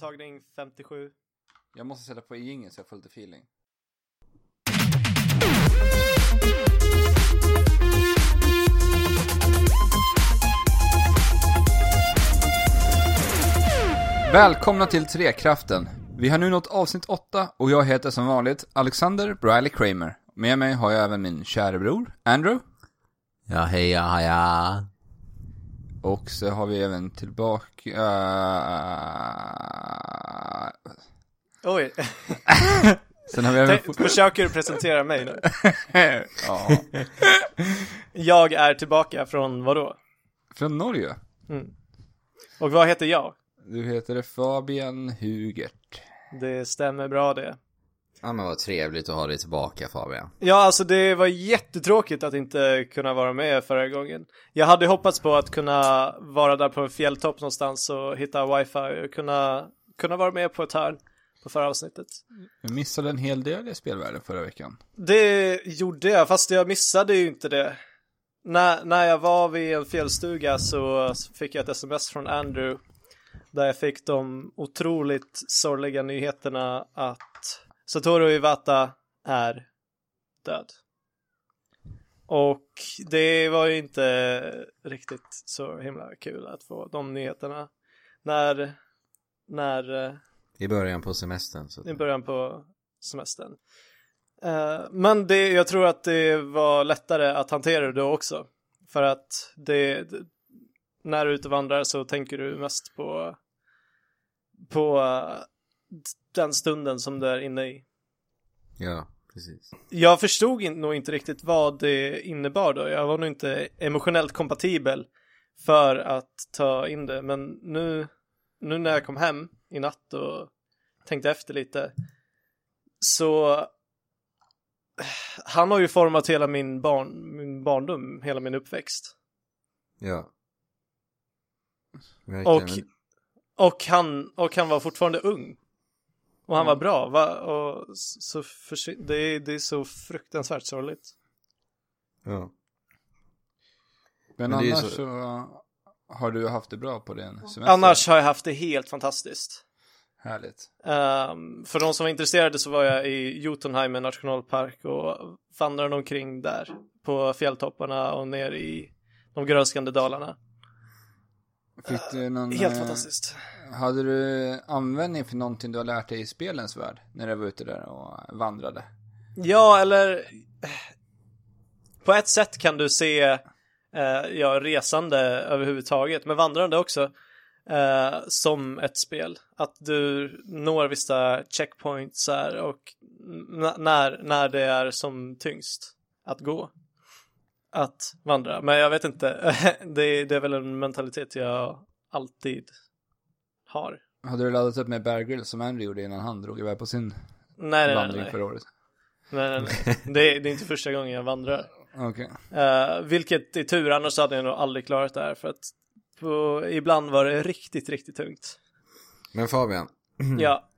Tagning 57. Jag måste sätta på ingen så jag får lite feeling. Välkomna till Trekraften. Vi har nu nått avsnitt 8 och jag heter som vanligt Alexander Briley Kramer. Med mig har jag även min kära bror, Andrew. Ja, heja, heja. Och så har vi även tillbaka... Uh... Oj, Sen har vi även... Tänk- försöker du presentera mig nu? ja. Jag är tillbaka från vadå? Från Norge. Och vad heter jag? Du heter Fabian Hugert. Det stämmer bra det. Ja men vad trevligt att ha dig tillbaka Fabian. Ja, alltså det var jättetråkigt att inte kunna vara med förra gången. Jag hade hoppats på att kunna vara där på en fjälltopp någonstans och hitta wifi och kunna, kunna vara med på ett hörn på förra avsnittet. Jag missade en hel del i spelvärlden förra veckan. Det gjorde jag, fast jag missade ju inte det. När, när jag var vid en fjällstuga så fick jag ett sms från Andrew där jag fick de otroligt sorgliga nyheterna att Satoru Iwata är död. Och det var ju inte riktigt så himla kul att få de nyheterna när, när eh, I början på semestern så. i början på semestern. Eh, men det, jag tror att det var lättare att hantera det också. För att det, det, när du är ute och vandrar så tänker du mest på, på eh, den stunden som du är inne i. Ja, precis. Jag förstod nog inte riktigt vad det innebar då. Jag var nog inte emotionellt kompatibel för att ta in det. Men nu, nu när jag kom hem i natt och tänkte efter lite så han har ju format hela min, barn, min barndom, hela min uppväxt. Ja. Och, och, han, och han var fortfarande ung. Och han var bra. Va? Och så försvin- det, är, det är så fruktansvärt sorgligt. Ja. Men, Men annars så- så... har du haft det bra på din semester. Annars har jag haft det helt fantastiskt. Härligt. Ehm, för de som var intresserade så var jag i Jotunheimen nationalpark och vandrade omkring där på fjälltopparna och ner i de grönskande dalarna. Fick du någon... Helt eh, fantastiskt. Hade du användning för någonting du har lärt dig i spelens värld? När du var ute där och vandrade? Ja, eller på ett sätt kan du se eh, ja, resande överhuvudtaget, men vandrande också eh, som ett spel. Att du når vissa checkpoints här och när, när det är som tyngst att gå. Att vandra. Men jag vet inte, det, det är väl en mentalitet jag alltid har. Hade du laddat upp med Bear Grylls som Andrew gjorde innan han drog iväg på sin Nej, vandring nej. förra året? nej, nej, nej. Det, är- det är inte första gången jag vandrar. Okej. Uh, vilket är tur, annars hade jag nog aldrig klarat det här för att på, ibland var det riktigt, riktigt tungt. Men Fabian. Ja,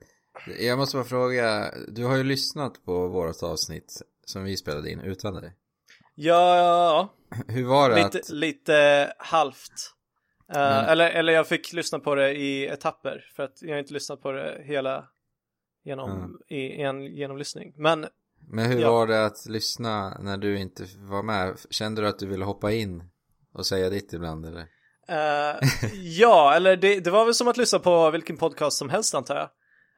Jag måste bara fråga. Du har ju lyssnat på vårt avsnitt som vi spelade in utan dig. ja, Hur var det lite, att... lite halvt. Uh, Men- eller, eller jag fick lyssna på det i etapper för att jag inte lyssnat på det hela genom, i, i en genomlyssning. Men Men hur Ja. var det att lyssna när du inte var med? Kände du att du ville hoppa in och säga ditt ibland eller? Eh, ja, eller det, det var väl som att lyssna på vilken podcast som helst antar jag.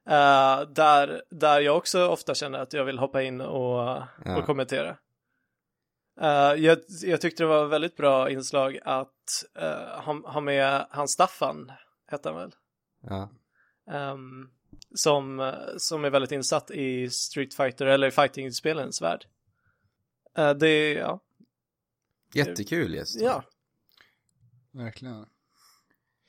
Eh, där, där jag också ofta känner att jag vill hoppa in och, Ja. och kommentera. Eh, jag, jag tyckte det var väldigt bra inslag att uh, ha, ha med hans Staffan, hette han väl? Ja. Ehm, som, som är väldigt insatt i Street Fighter eller fighting-spelens värld. Eh, det, ja, Jättekul gäst. ja. Verkligen.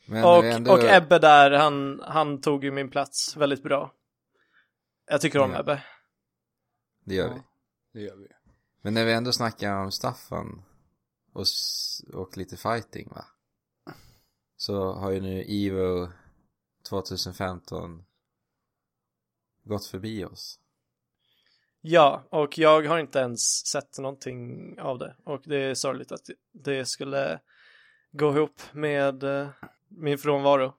Men Och, ändå... och Ebbe där, han, han tog ju min plats väldigt bra. Jag tycker om Ja. Ebbe. Det gör Ja. vi. Det gör vi. Men när vi ändå snackar om Staffan och, och lite fighting va? Så har ju nu Evo 2015 gått förbi oss. Ja, och jag har inte ens sett någonting av det. Och det är sorgligt att det skulle gå ihop med eh, min frånvaro.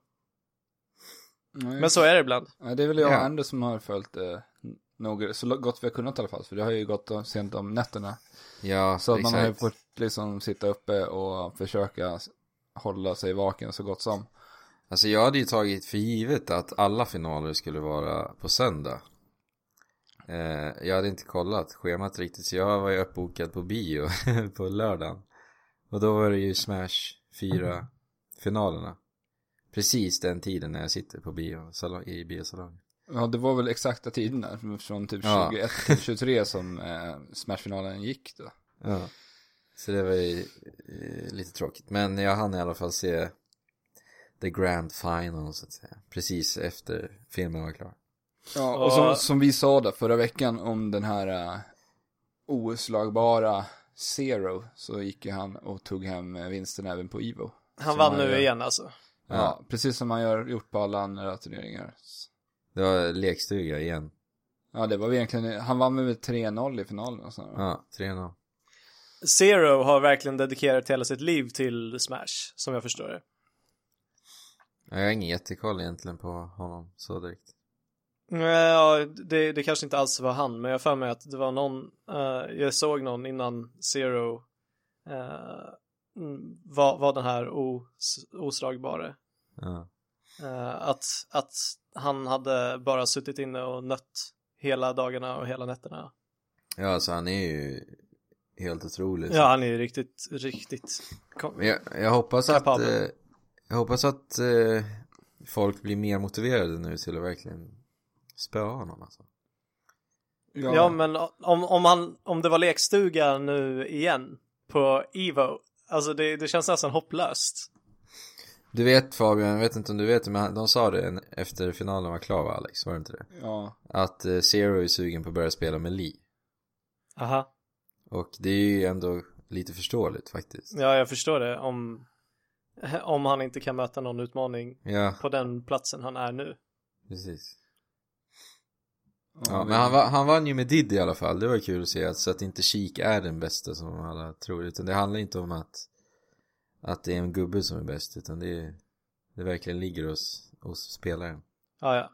Nej, Men så är det ibland. Nej, det är väl jag och Ja. Anders som har följt eh, något, så gott vi har kunnat i alla fall. För det har ju gått sent om nätterna. Ja, Så att man har ju exakt. fått liksom sitta uppe och försöka hålla sig vaken så gott som. Alltså jag hade ju tagit för givet att alla finaler skulle vara på söndag. Eh, jag hade inte kollat schemat riktigt så jag var ju uppbokad på bio på lördagen. Och då var det ju Smash 4 finalerna. Precis den tiden när jag sitter på bio, i biosalongen. Ja, det var väl exakta tiderna från typ Ja. 21 till 23 som eh, Smash-finalen gick då. Ja. Så det var ju eh, lite tråkigt. Men jag hann i alla fall se the grand final så att säga. Precis efter filmen var klar. Ja, Och- som, som vi sa då förra veckan om den här uh, oslagbara Zero så gick ju han och tog hem eh, vinsten även på Evo. Han vann nu gör. igen alltså. Ja, precis som han gör, gjort på alla andra turneringar. Det var lekstuga igen. Ja, det var egentligen, han vann med 3-0 i finalen och så. Ja, 3-0. Zero har verkligen dedikerat hela sitt liv till Smash, som jag förstår det. Jag har ingen jättekoll egentligen på honom så direkt. Ja, det, det kanske inte alls var han, men jag för mig att det var någon, eh, jag såg någon innan Zero eh, mm, var, var den här os, oslagbare. Ja. Eh, att, att han hade bara suttit inne och nött hela dagarna och hela nätterna. ja, alltså han är ju helt otrolig. Ja, han är ju riktigt, riktigt jag, jag hoppas att, Kapabel. eh, jag hoppas att eh, folk blir mer motiverade nu till att verkligen spöa honom alltså. Ja, men om, om, han, om det var lekstuga nu igen på Evo, alltså det, det känns nästan hopplöst. Du vet Fabian, jag vet inte om du vet men de sa det efter finalen var klar va Alex, var det inte det? Ja, Att eh, Zero är sugen på att börja spela med Lee. Aha. Och det är ju ändå lite förståeligt faktiskt. Ja, jag förstår det. Om, om han inte kan möta någon utmaning Ja, på den platsen han är nu. precis. ja, men han, han vann ju med Diddy i alla fall, det var kul att se. att- Så att inte Chic är den bästa som alla tror. Utan det handlar inte om att, att det är en gubbe som är bäst. Utan det, är, det verkligen ligger hos, hos spelaren. Ja, ja.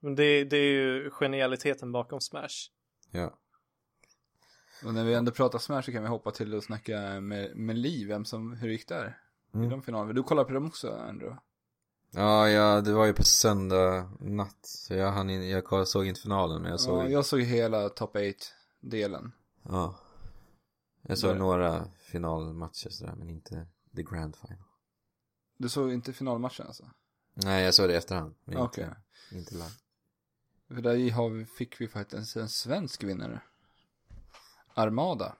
Men det, det är ju genialiteten bakom Smash. Ja. Och när vi ändå pratar Smash så kan vi hoppa till och snacka med, med Liv, vem som, hur gick där? I Mm. de finalerna. Du kollar på dem också, Andrew? Ja, ja, det var ju på söndag natt. Så jag, hann in, jag såg inte finalen men jag såg, Ja, ja, jag såg hela top 8-delen. jag såg Där. några finalmatcher sådär men inte the grand final. Du såg inte finalmatchen alltså? Nej, jag såg det i efterhand. Okej. inte, inte live. För där i har vi, fick vi faktiskt en svensk vinnare. Armada.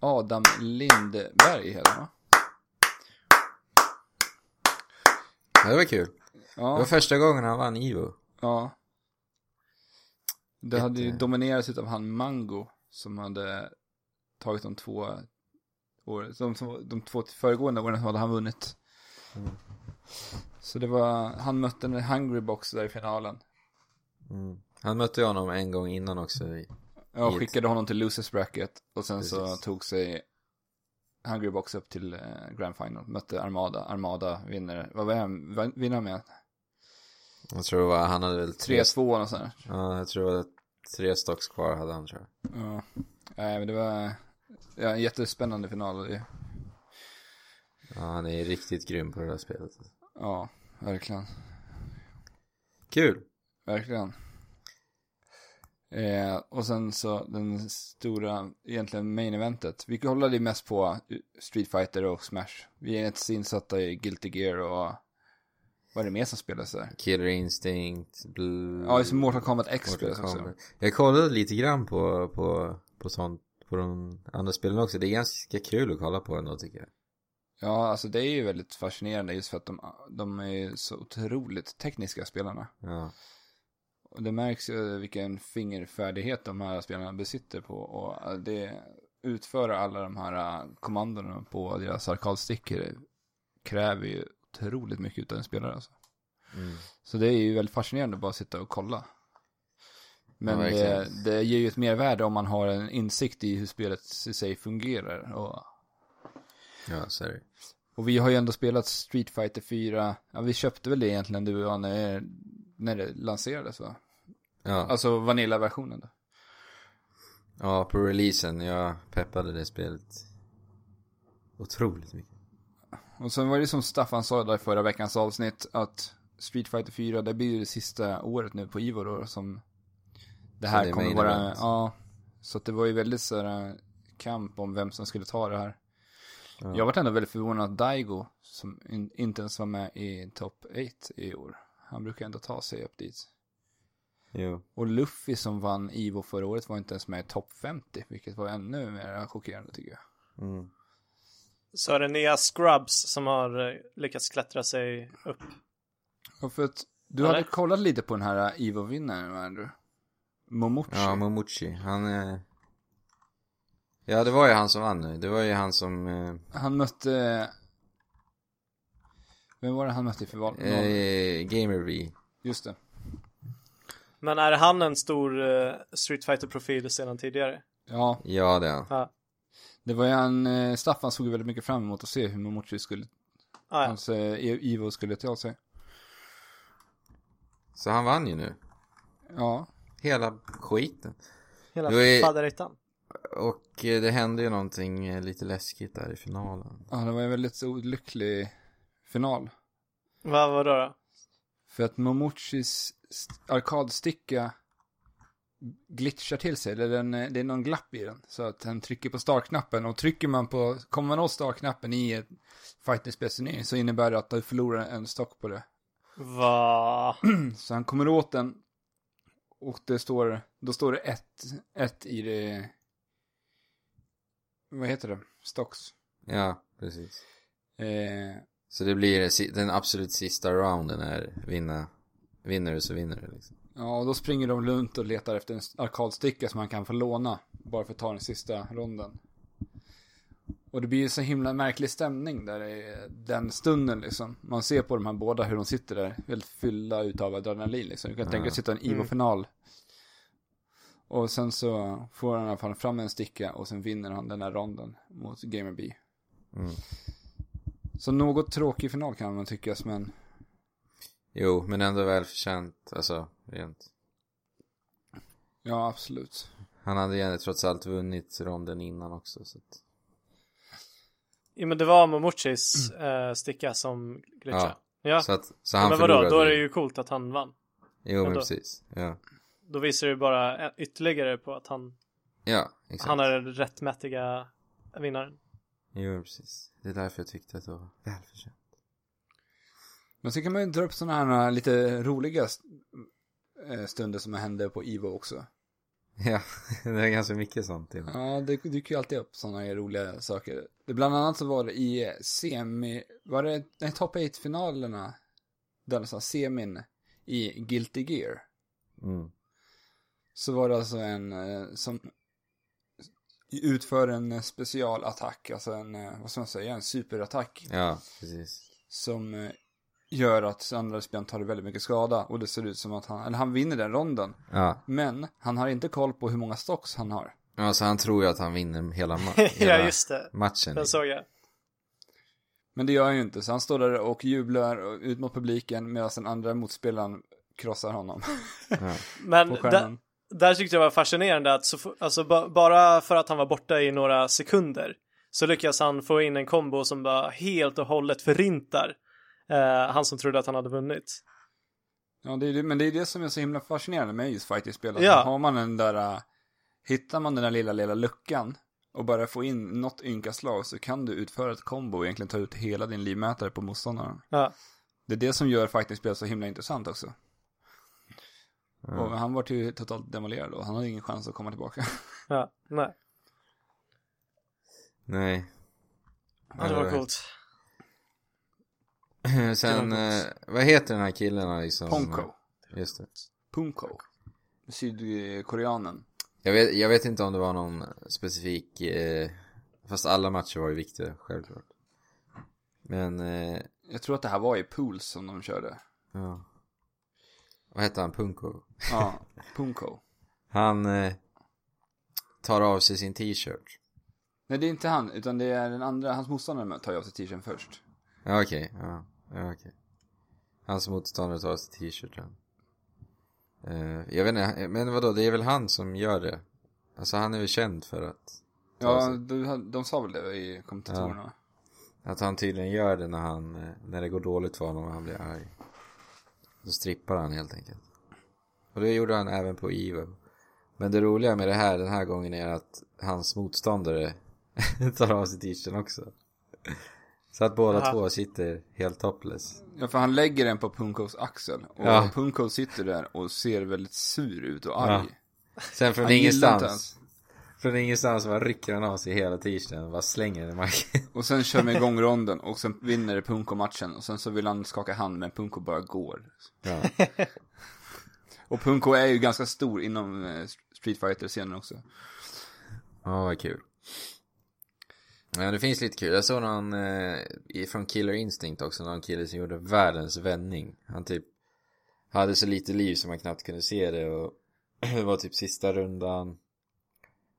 Adam Lindberg heter han va? Ja, det var kul. Det var Ja, första gången han vann Ivo. ja. Det hade ju Jätte- dominerats av han Mango som hade tagit de två år, de, de två föregående åren hade han vunnit. Mm. Så det var, han mötte en Hungry Box där i finalen. Mm. Han mötte honom en gång innan också. i- Ett- skickade honom till Losers Bracket och sen så Precis. tog sig Hungry Box upp till eh, Grand Final. Mötte Armada. Armada vinner, vad var han, vinner med? Jag tror det var, han hade väl tre, 3-2 och sådär. ja, jag tror det var tre stocks kvar hade han tror jag. Ja. Nej men det var ja, en jättespännande final. Det- Ja, han är riktigt grym på det där spelet. Ja, verkligen. Kul! Verkligen. Eh, och sen så den stora, egentligen main eventet. Vi kollade ju mest på Street Fighter och Smash. Vi är inte så insatta i Guilty Gear och vad är det mer som spelas där? Killer Instinct, Blue... Ja, just Mortal Kombat X Mortal spelas också. Kombat. Jag kollade lite grann på, på, på sånt, på de andra spelen också. Det är ganska kul att kolla på ändå tycker jag. Ja, alltså det är ju väldigt fascinerande just för att de, de är så otroligt tekniska spelarna. Ja, Och det märks ju vilken fingerfärdighet de här spelarna besitter på och det utföra alla de här kommandona på deras arkadstickor kräver ju otroligt mycket av en spelare alltså. mm. Så det är ju väldigt fascinerande att bara sitta och kolla. Men Ja, det, det ger ju ett mervärde om man har en insikt i hur spelet i sig fungerar och ja så är det. Och vi har ju ändå spelat Street Fighter 4. Ja, vi köpte väl det egentligen du och jag när, när det lanserades va? Ja, Alltså Vanilla-versionen då. ja på releasen, jag peppade det spelet otroligt mycket. Och sen var det som Staffan sa där i förra veckans avsnitt att Street Fighter 4, det blir ju det sista året nu på Ivo då som det här det kommer vara, event. ja. Så att det var ju väldigt sådär kamp om vem som skulle ta det här. Ja. Jag var ändå väldigt förvånad att Daigo, som in, inte ens var med i top 8 i år, han brukar ändå ta sig upp dit. Jo. Och Luffy som vann Ivo förra året var inte ens med i topp 50, vilket var ännu mer chockerande tycker jag. Mm. Så är det nya Scrubs som har eh, lyckats klättra sig upp. Och för att du Eller? hade kollat lite på den här Ivo-vinnaren, Andrew? Momochi. Ja, Momochi, han eh... Ja, det var ju han som vann nu. Det var ju han som... Eh, Han mötte... Vem var det han mötte i förval? Eh, Gamer V. Just det. Men är han en stor eh, Street Fighter-profil sedan tidigare? Ja, Ja, det är han. Ja. det var ju han, eh, Staffan såg ju väldigt mycket fram emot att se hur Momochi skulle, Ah, ja. hans eh, Ivo skulle ta sig. Så han vann ju nu. Ja, Hela skiten. Hela ju- faderittan. Och det hände ju någonting lite läskigt där i finalen. ja det var en väldigt olycklig final. Vad var då, då? För att Momochis st- arkadsticka glitchar till sig, eller den, eh, det är någon glapp i den. Så att den trycker på startknappen och trycker man på, kommer man åt startknappen i ett fighting så innebär det att du förlorar en stock på det. Va? Så han kommer åt den och det står, då står det ett, ett i det, vad heter det, stocks. Ja, precis. Eh, Så det blir den absolut sista rounden är vinna, vinner du så vinner du liksom. ja, och då springer de runt och letar efter en arkadsticka som man kan få låna, bara för att ta den sista ronden. Och det blir ju så himla märklig stämning där i den stunden liksom. Man ser på de här båda hur de sitter där, helt fyllda utav adrenalin liksom. Du kan tänka dig att sitta i en Ivo-final. Och sen så får han i alla fall fram en sticka och sen vinner han den här ronden mot Gamer B. Mm. Så något tråkig final kan man tyckas, men Jo, men ändå välförtjänt, alltså rent. ja, absolut. Han hade ju trots allt vunnit ronden innan också så att... Ja, men det var Momochis eh, sticka som glitchade. Ja. Så att, så Ja, han men vadå, förlorade då är det ju coolt att han vann. Jo, men ändå. precis. Ja. Då visar det ju bara ytterligare på att han, Ja, exakt. han är den rättmätiga vinnaren. Jo, precis. Det är därför jag tyckte att det var välförtjänt. Men så kan man ju dra upp sådana här lite roliga eh, stunder som hände på Ivo också. Ja, det är ganska mycket sånt. Ja. Ja, det dyker ju alltid upp sådana roliga saker. Det, bland annat så var det i semi, var det nej, top 8-finalerna, den sa semin i Guilty Gear. Mm. Så var det alltså en eh, som utför en specialattack, alltså en, eh, vad ska man säga, en superattack. ja, precis. Som eh, gör att andra spelaren tar väldigt mycket skada och det ser ut som att han, eller han vinner den ronden. Ja. Men han har inte koll på hur många stocks han har. ja, så han tror ju att han vinner hela, ma- ja, hela just det. matchen. Den såg jag. Men det gör han ju inte, så han står där och jublar ut mot publiken medan den andra motspelaren krossar honom Ja. Men på där, tyckte jag var fascinerande att så, alltså, ba, bara för att han var borta i några sekunder så lyckas han få in en kombo som bara helt och hållet förintar eh, han som trodde att han hade vunnit. Ja, det är, men det är det som är så himla fascinerande med just fighting-spel. att Ja. Har man den där, äh, hittar man den där lilla, lilla luckan och bara får in något ynka slag så kan du utföra ett kombo och egentligen ta ut hela din livmätare på motståndaren. Ja. Det är det som gör fighting-spel så himla intressant också. Ja. Och han var ju totalt demolerad och han hade ingen chans att komma tillbaka. Ja, nej. Nej. Ja, det var coolt. Sen, eh, vad heter den här killen liksom? Ponko. Just det. Punko. Sydkoreanen. Jag vet, jag vet inte om det var någon specifik, eh, fast alla matcher var ju viktiga, självklart. Men, eh, Jag tror att det här var i pools som de körde. ja. Vad heter han? Punko? Ja, Punko. Han eh, tar av sig sin t-shirt. Nej, det är inte han, utan det är den andra, hans motståndare tar ju av sig t-shirten först. Ja okej, ja, ja okej. Hans motståndare tar sig t-shirten. Uh, jag vet inte, men vadå, det är väl han som gör det? Alltså han är väl känd för att Ja, de, de sa väl det i kommentatorerna. Att han tydligen gör det när han, eh, när det går dåligt för honom och han blir arg. Då strippar han helt enkelt. Och det gjorde han även på Evo. Men det roliga med det här den här gången är att hans motståndare tar av sig t-shirten också. Så att båda Aha. två sitter helt topless. Ja, för han lägger den på Punkos axel. Och Ja. Punko sitter där och ser väldigt sur ut och arg. Sen från Han ingenstans. Från ingenstans bara rycker han av sig hela t-shirten och bara slänger den i marken. Och sen kör vi igång ronden och sen vinner Punko matchen. Och sen så vill han skaka hand men Punko bara går. Ja. Och Punko är ju ganska stor inom eh, Street Fighter-scenen också. Ja, vad kul. Ja, det finns lite kul. Jag såg någon eh, från Killer Instinct också, någon kille som gjorde världens vändning. Han typ hade så lite liv som man knappt kunde se det och det var typ sista rundan.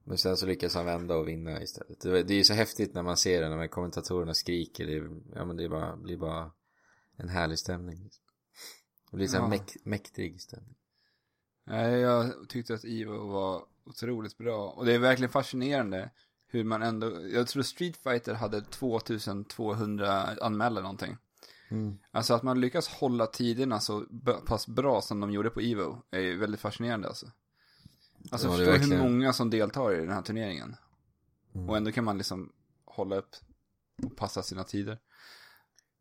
Men sen så lyckades han vända och vinna istället. Det, det är ju så häftigt när man ser det, när kommentatorerna skriker. Det, är- ja, men det bara, blir bara en härlig stämning. Liksom. Det blir så här Ja. mäk, mäktig stämning. Nej, jag tyckte att Ivo var otroligt bra. Och det är verkligen fascinerande hur man ändå, jag tror Street Fighter hade 2200 anmälda någonting. Mm. Alltså att man lyckas hålla tiderna så pass bra som de gjorde på Evo är ju väldigt fascinerande alltså. Alltså Ja, förstå hur verkligen- många som deltar i den här turneringen. Mm. Och ändå kan man liksom hålla upp och passa sina tider.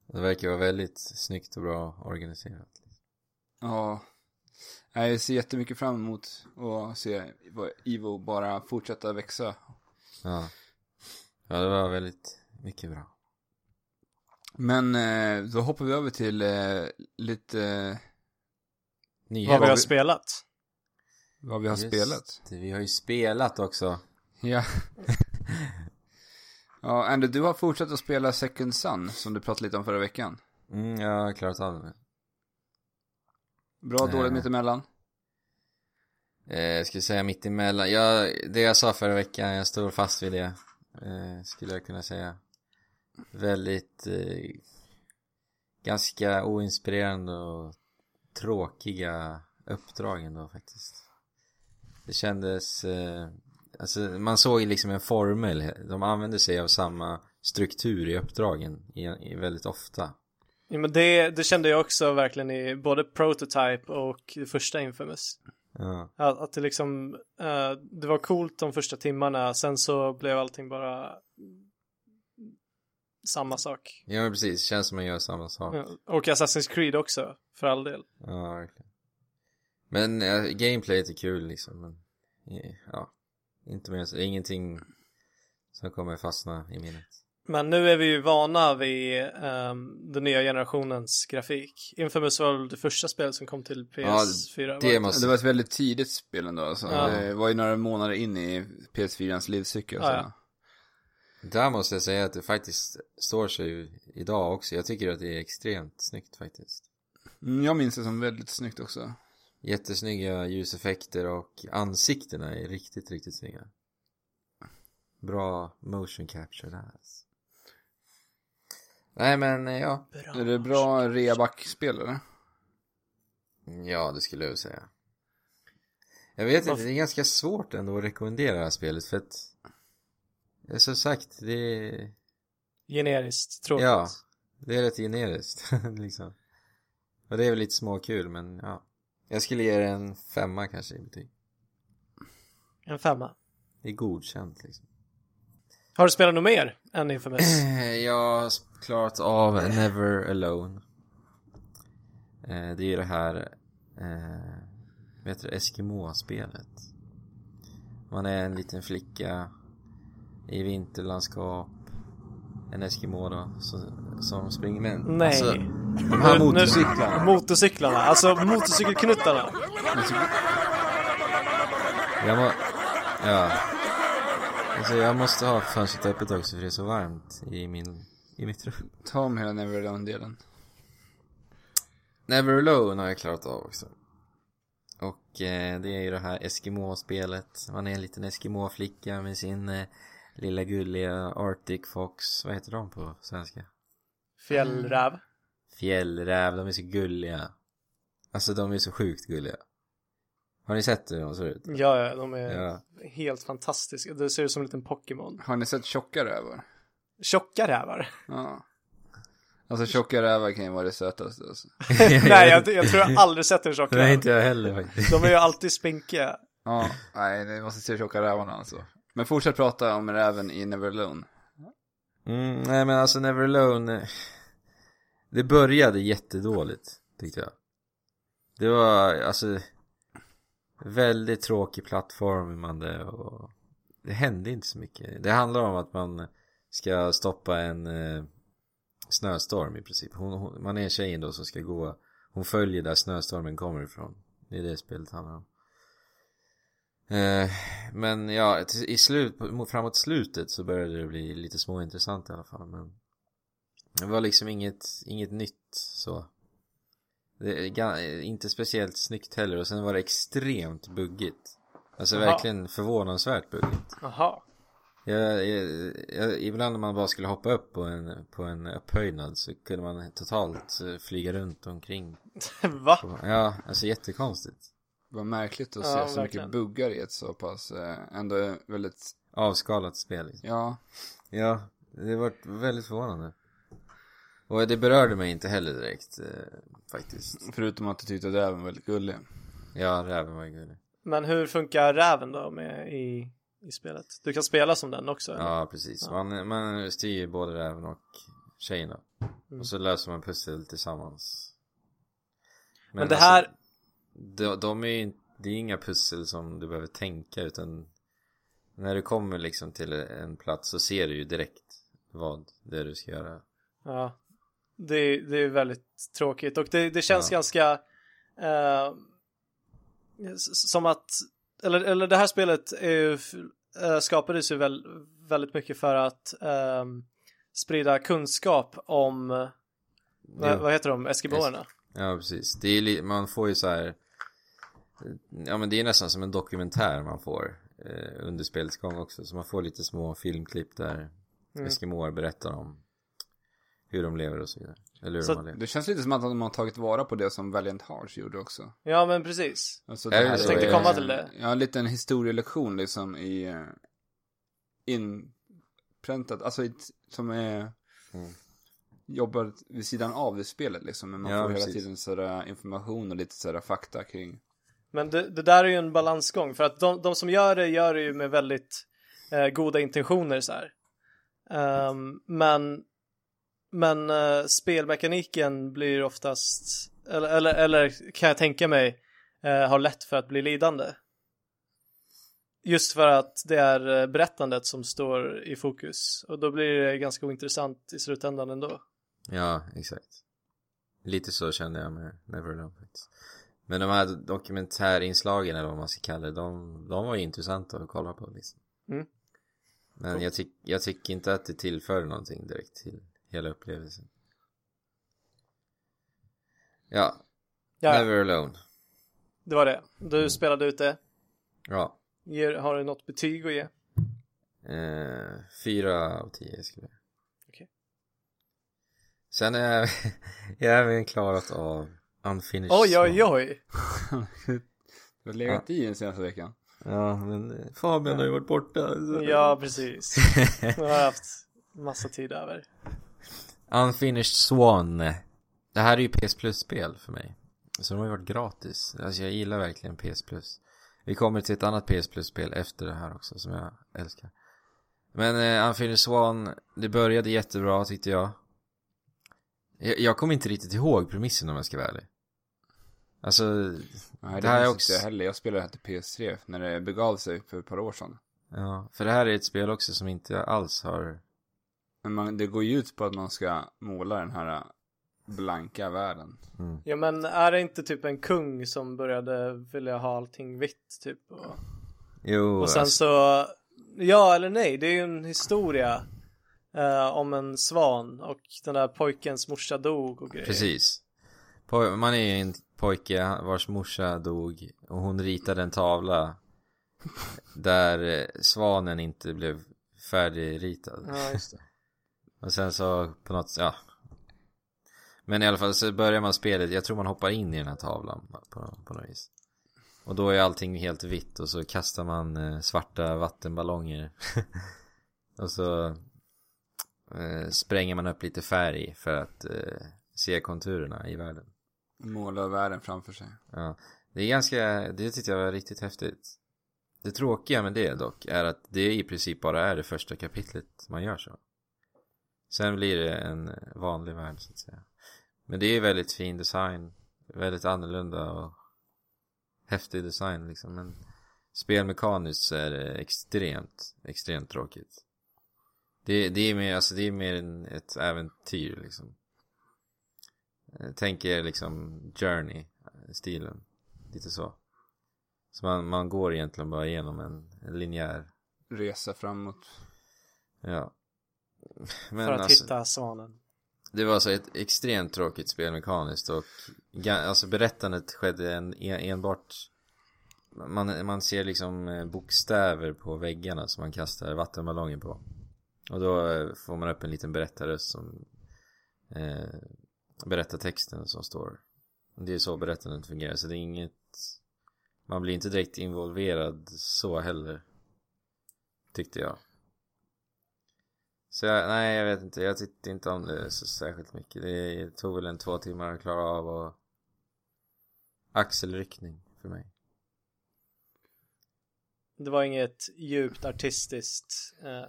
Det verkar vara väldigt snyggt och bra organiserat. Ja. Jag ser jättemycket fram emot att se Evo bara fortsätta växa. Ja. Ja, det var väldigt mycket bra. Men eh, då hoppar vi över till eh, lite eh, Nyheter. Vad vi har vi- spelat. Vad vi har Just spelat. Vi har ju spelat också. Ja. ja, Andy, du har fortsatt att spela Second Sun, som du pratade lite om förra veckan. Mm, jag har klarat av det. Bra, dåligt, mittemellan. Eh, jag skulle säga mitt emellan. Jag, det jag sa förra veckan, jag står fast vid det. Eh, skulle jag kunna säga. Väldigt eh, ganska oinspirerande och tråkiga uppdrag ändå faktiskt. Det kändes, eh, alltså man såg liksom en formel. De använde sig av samma struktur i uppdragen i, i väldigt ofta. Ja, men det, det kände jag också verkligen i både Prototype och det första Infamous. Ja. Att, att det liksom, eh, det var coolt de första timmarna, sen så blev allting bara samma sak. Ja men precis, känns som man gör samma sak. Ja, Och Assassin's Creed också, för all del. Ja, verkligen. Men äh, gameplayet är kul liksom, men ja, inte mer så. Ingenting som kommer fastna i minnet. Men nu är vi ju vana vid ehm, den nya generationens grafik. Infamous var det första spelet som kom till PS4. va? det måste- Det var ett väldigt tidigt spel ändå, alltså. Ja. Det var ju några månader in i PS4ans livscykel. Ja, så. ja. Där måste jag säga att det faktiskt står sig idag också. Jag tycker att det är extremt snyggt faktiskt. Mm, jag minns det som väldigt snyggt också. Jättesnygga ljuseffekter och ansiktena är riktigt, riktigt snygga. Bra motion capture där. alltså. Nej men eh, ja, Är det bra reaback-spel eller? Ja, det skulle jag säga. Jag vet inte, det är ganska svårt ändå att rekommendera det här spelet för att det är som sagt, det är, Generiskt, tråkigt. ja, det är rätt generiskt liksom. Och det är väl lite småkul men ja. Jag skulle ge det en femma kanske i betyg. En femma. Det är godkänt liksom. Har du spelat något mer än Infamous? Jag har klarat av Never Alone. Eh, Det är ju det här, eh, vad heter det, Eskimo-spelet. Man är en liten flicka i vinterlandskap. En Eskimo då, som, som springer med Nej. Alltså, de här Nu- nu- motorcyklarna. Motorcyklarna, alltså motorcykelknuttarna. Jag må, ja. Alltså jag måste ha fönstret öppet också för det är så varmt i min, i mitt rum. Ta om hela Never Alone-delen. Never Alone har jag klarat av också. Och eh, det är ju det här Eskimo-spelet. Man är en liten Eskimo-flicka med sin eh, lilla gulliga Arctic Fox. Vad heter de på svenska? Fjällräv. Fjällräv, de är så gulliga. Alltså de är så sjukt gulliga. Har ni sett hur de ser ut? Ja, ja, de är Ja. helt fantastiska. Det ser ut som en liten Pokémon. Har ni sett tjocka rävar? Tjocka rävar. Ja. Alltså tjocka rävar kan ju vara det sötaste alltså. Nej, jag, jag tror jag aldrig sett en tjock Nej, räv. inte jag heller faktiskt. De är ju alltid spinkiga. Ja, nej, ni måste se tjocka rävarna alltså. Men fortsätt prata om räven i Never Alone. Mm, nej men alltså Never Alone eh, det började jättedåligt tyckte jag. Det var alltså Väldigt tråkig plattformande och Det hände inte så mycket. Det handlar om att man ska stoppa en eh, Snöstorm i princip. Hon, hon, Man är tjejen då som ska gå. Hon följer där snöstormen kommer ifrån. Det är det spelet handlar om. Eh, men ja, i slut, framåt slutet så började det bli lite småintressant i alla fall men det var liksom inget, inget nytt så det är Inte speciellt snyggt heller och sen var det extremt buggigt Alltså Jaha. verkligen förvånansvärt buggigt Jaha. jag, jag, jag, Ibland när man bara skulle hoppa upp på en, på en upphöjnad så kunde man totalt eh, flyga runt omkring Va? Ja, alltså jättekonstigt Vad märkligt att Ja, se så verkligen. mycket buggar i ett så pass, eh, ändå väldigt, Avskalat spel liksom. ja, Ja, det var väldigt förvånande. Och det berörde mig inte heller direkt, eh, faktiskt. förutom att du tyckte att räven var väldigt gullig. Ja, räven var gullig. Men hur funkar räven då med i, i spelet? Du kan spela som den också? eller? Ja, precis. Man, man styr både räven och tjejen då. Mm. Och så löser man pussel tillsammans. Men det här- Alltså, de, de är ju inte, det är inga pussel som du behöver tänka utan när du kommer liksom till en plats så ser du ju direkt vad det är du ska göra. Ja. Det, det är väldigt tråkigt och det, det känns Ja. ganska eh, som att eller, eller det här spelet är ju, eh, skapades ju väl, väldigt mycket för att ehm, sprida kunskap om eh, vad, Ja. vad heter de, eskimoerna? Ja precis, det är man får ju så här. Ja men det är nästan som en dokumentär man får eh, under spelets gång också Så man får lite små filmklipp där Mm. Eskimoer berättar om Hur de lever och så vidare Eller hur Så- de har levt Det känns lite som att de har tagit vara på det som Valiant Hearts gjorde också. Ja men precis. Alltså Är det här? Jag tänkte komma till det. Ja, en liten historielektion liksom i eh, inpräntat, alltså som är Mm. jobbar vid sidan av det spelet liksom. Men man Ja, får hela precis. tiden sådär information och lite sådär fakta kring. Men det, det där är ju en balansgång för att de, de som gör det gör det ju med väldigt eh, goda intentioner så här. Ehm, men men eh, spelmekaniken blir oftast eller, eller, eller kan jag tänka mig eh, har lätt för att bli lidande. Just för att det är eh, berättandet som står i fokus och då blir det ganska ointressant i slutändan ändå. Ja, exakt Lite så kände jag med Neverland faktiskt Men de här dokumentärinslagen eller vad man ska kalla det De, de var ju intressanta att kolla på liksom Mm. Men jag, tyck, jag tycker inte att det tillför någonting direkt till hela upplevelsen Ja, Ja, Never Alone det var det. Du spelade ut det. Ja, Ger, har du något betyg att ge? eh, fyra av tio skulle jag Okej. Sen är jag, jag även klarat av Unfinished Oj, oj, oj. Du har legat i den senaste veckan. Ja, men Fabian har ju varit borta så- Ja, precis. Jag har haft massa tid över. Unfinished Swan. Det här är ju PS Plus-spel för mig. Så de har ju varit gratis. Alltså jag gillar verkligen PS Plus. Vi kommer till ett annat PS Plus-spel efter det här också som jag älskar. Men eh, Unfinished Swan Det började jättebra tyckte jag. Jag, jag kommer inte riktigt ihåg premissen om jag ska vara ärlig. Alltså Nej, Det här är också- också... jag heller. Jag spelade det här till PS3 när det begav sig för ett par år sedan. Ja, för det här är ett spel också som inte alls har Men man, det går ju ut på att man ska måla den här äh, blanka världen. mm. Ja, men är det inte typ en kung som började vilja ha allting vitt typ? Och, Jo, och sen alltså, så, ja eller nej, det är ju en historia eh, om en svan och den där pojkens morsa dog och grejer. Precis Po- Man är ju en pojke vars morsa dog och hon ritade en tavla Där eh, svanen inte blev färdigritad Ja, just det. Och sen så på något, ja Men i alla fall så börjar man spelet, jag tror man hoppar in i den här tavlan på, på något vis. Och då är allting helt vitt och så kastar man eh, svarta vattenballonger. och så eh, spränger man upp lite färg för att eh, se konturerna i världen. Måla världen framför sig. Ja. Det är ganska, det tyckte jag var riktigt häftigt. Det tråkiga med det dock är att det i princip bara är det första kapitlet man gör så. Sen blir det en vanlig värld så att säga. Men det är väldigt fin design. Väldigt annorlunda och häftig design liksom. Men spelmekaniskt så är det extremt, extremt tråkigt. Det, det är mer, alltså det är mer en, ett äventyr liksom. Tänk er liksom Journey-stilen. Lite så. Så man, man går egentligen bara igenom en, en linjär, Resa framåt. ja. Men för att alltså, hitta svanen. det var så ett extremt tråkigt spel mekaniskt och alltså berättandet skedde en, en, enbart man, man ser liksom eh, bokstäver på väggarna som man kastar vattenballonger på. Och då eh, får man upp en liten berättarröst som eh, berättar texten som står. Det är så berättandet fungerar så det är inget man blir inte direkt involverad så heller. Tyckte jag. Så jag, nej jag vet inte, jag tyckte inte om det så särskilt mycket. Det tog väl en två timmar att klara av och axelryckning för mig. Det var inget djupt artistiskt eh,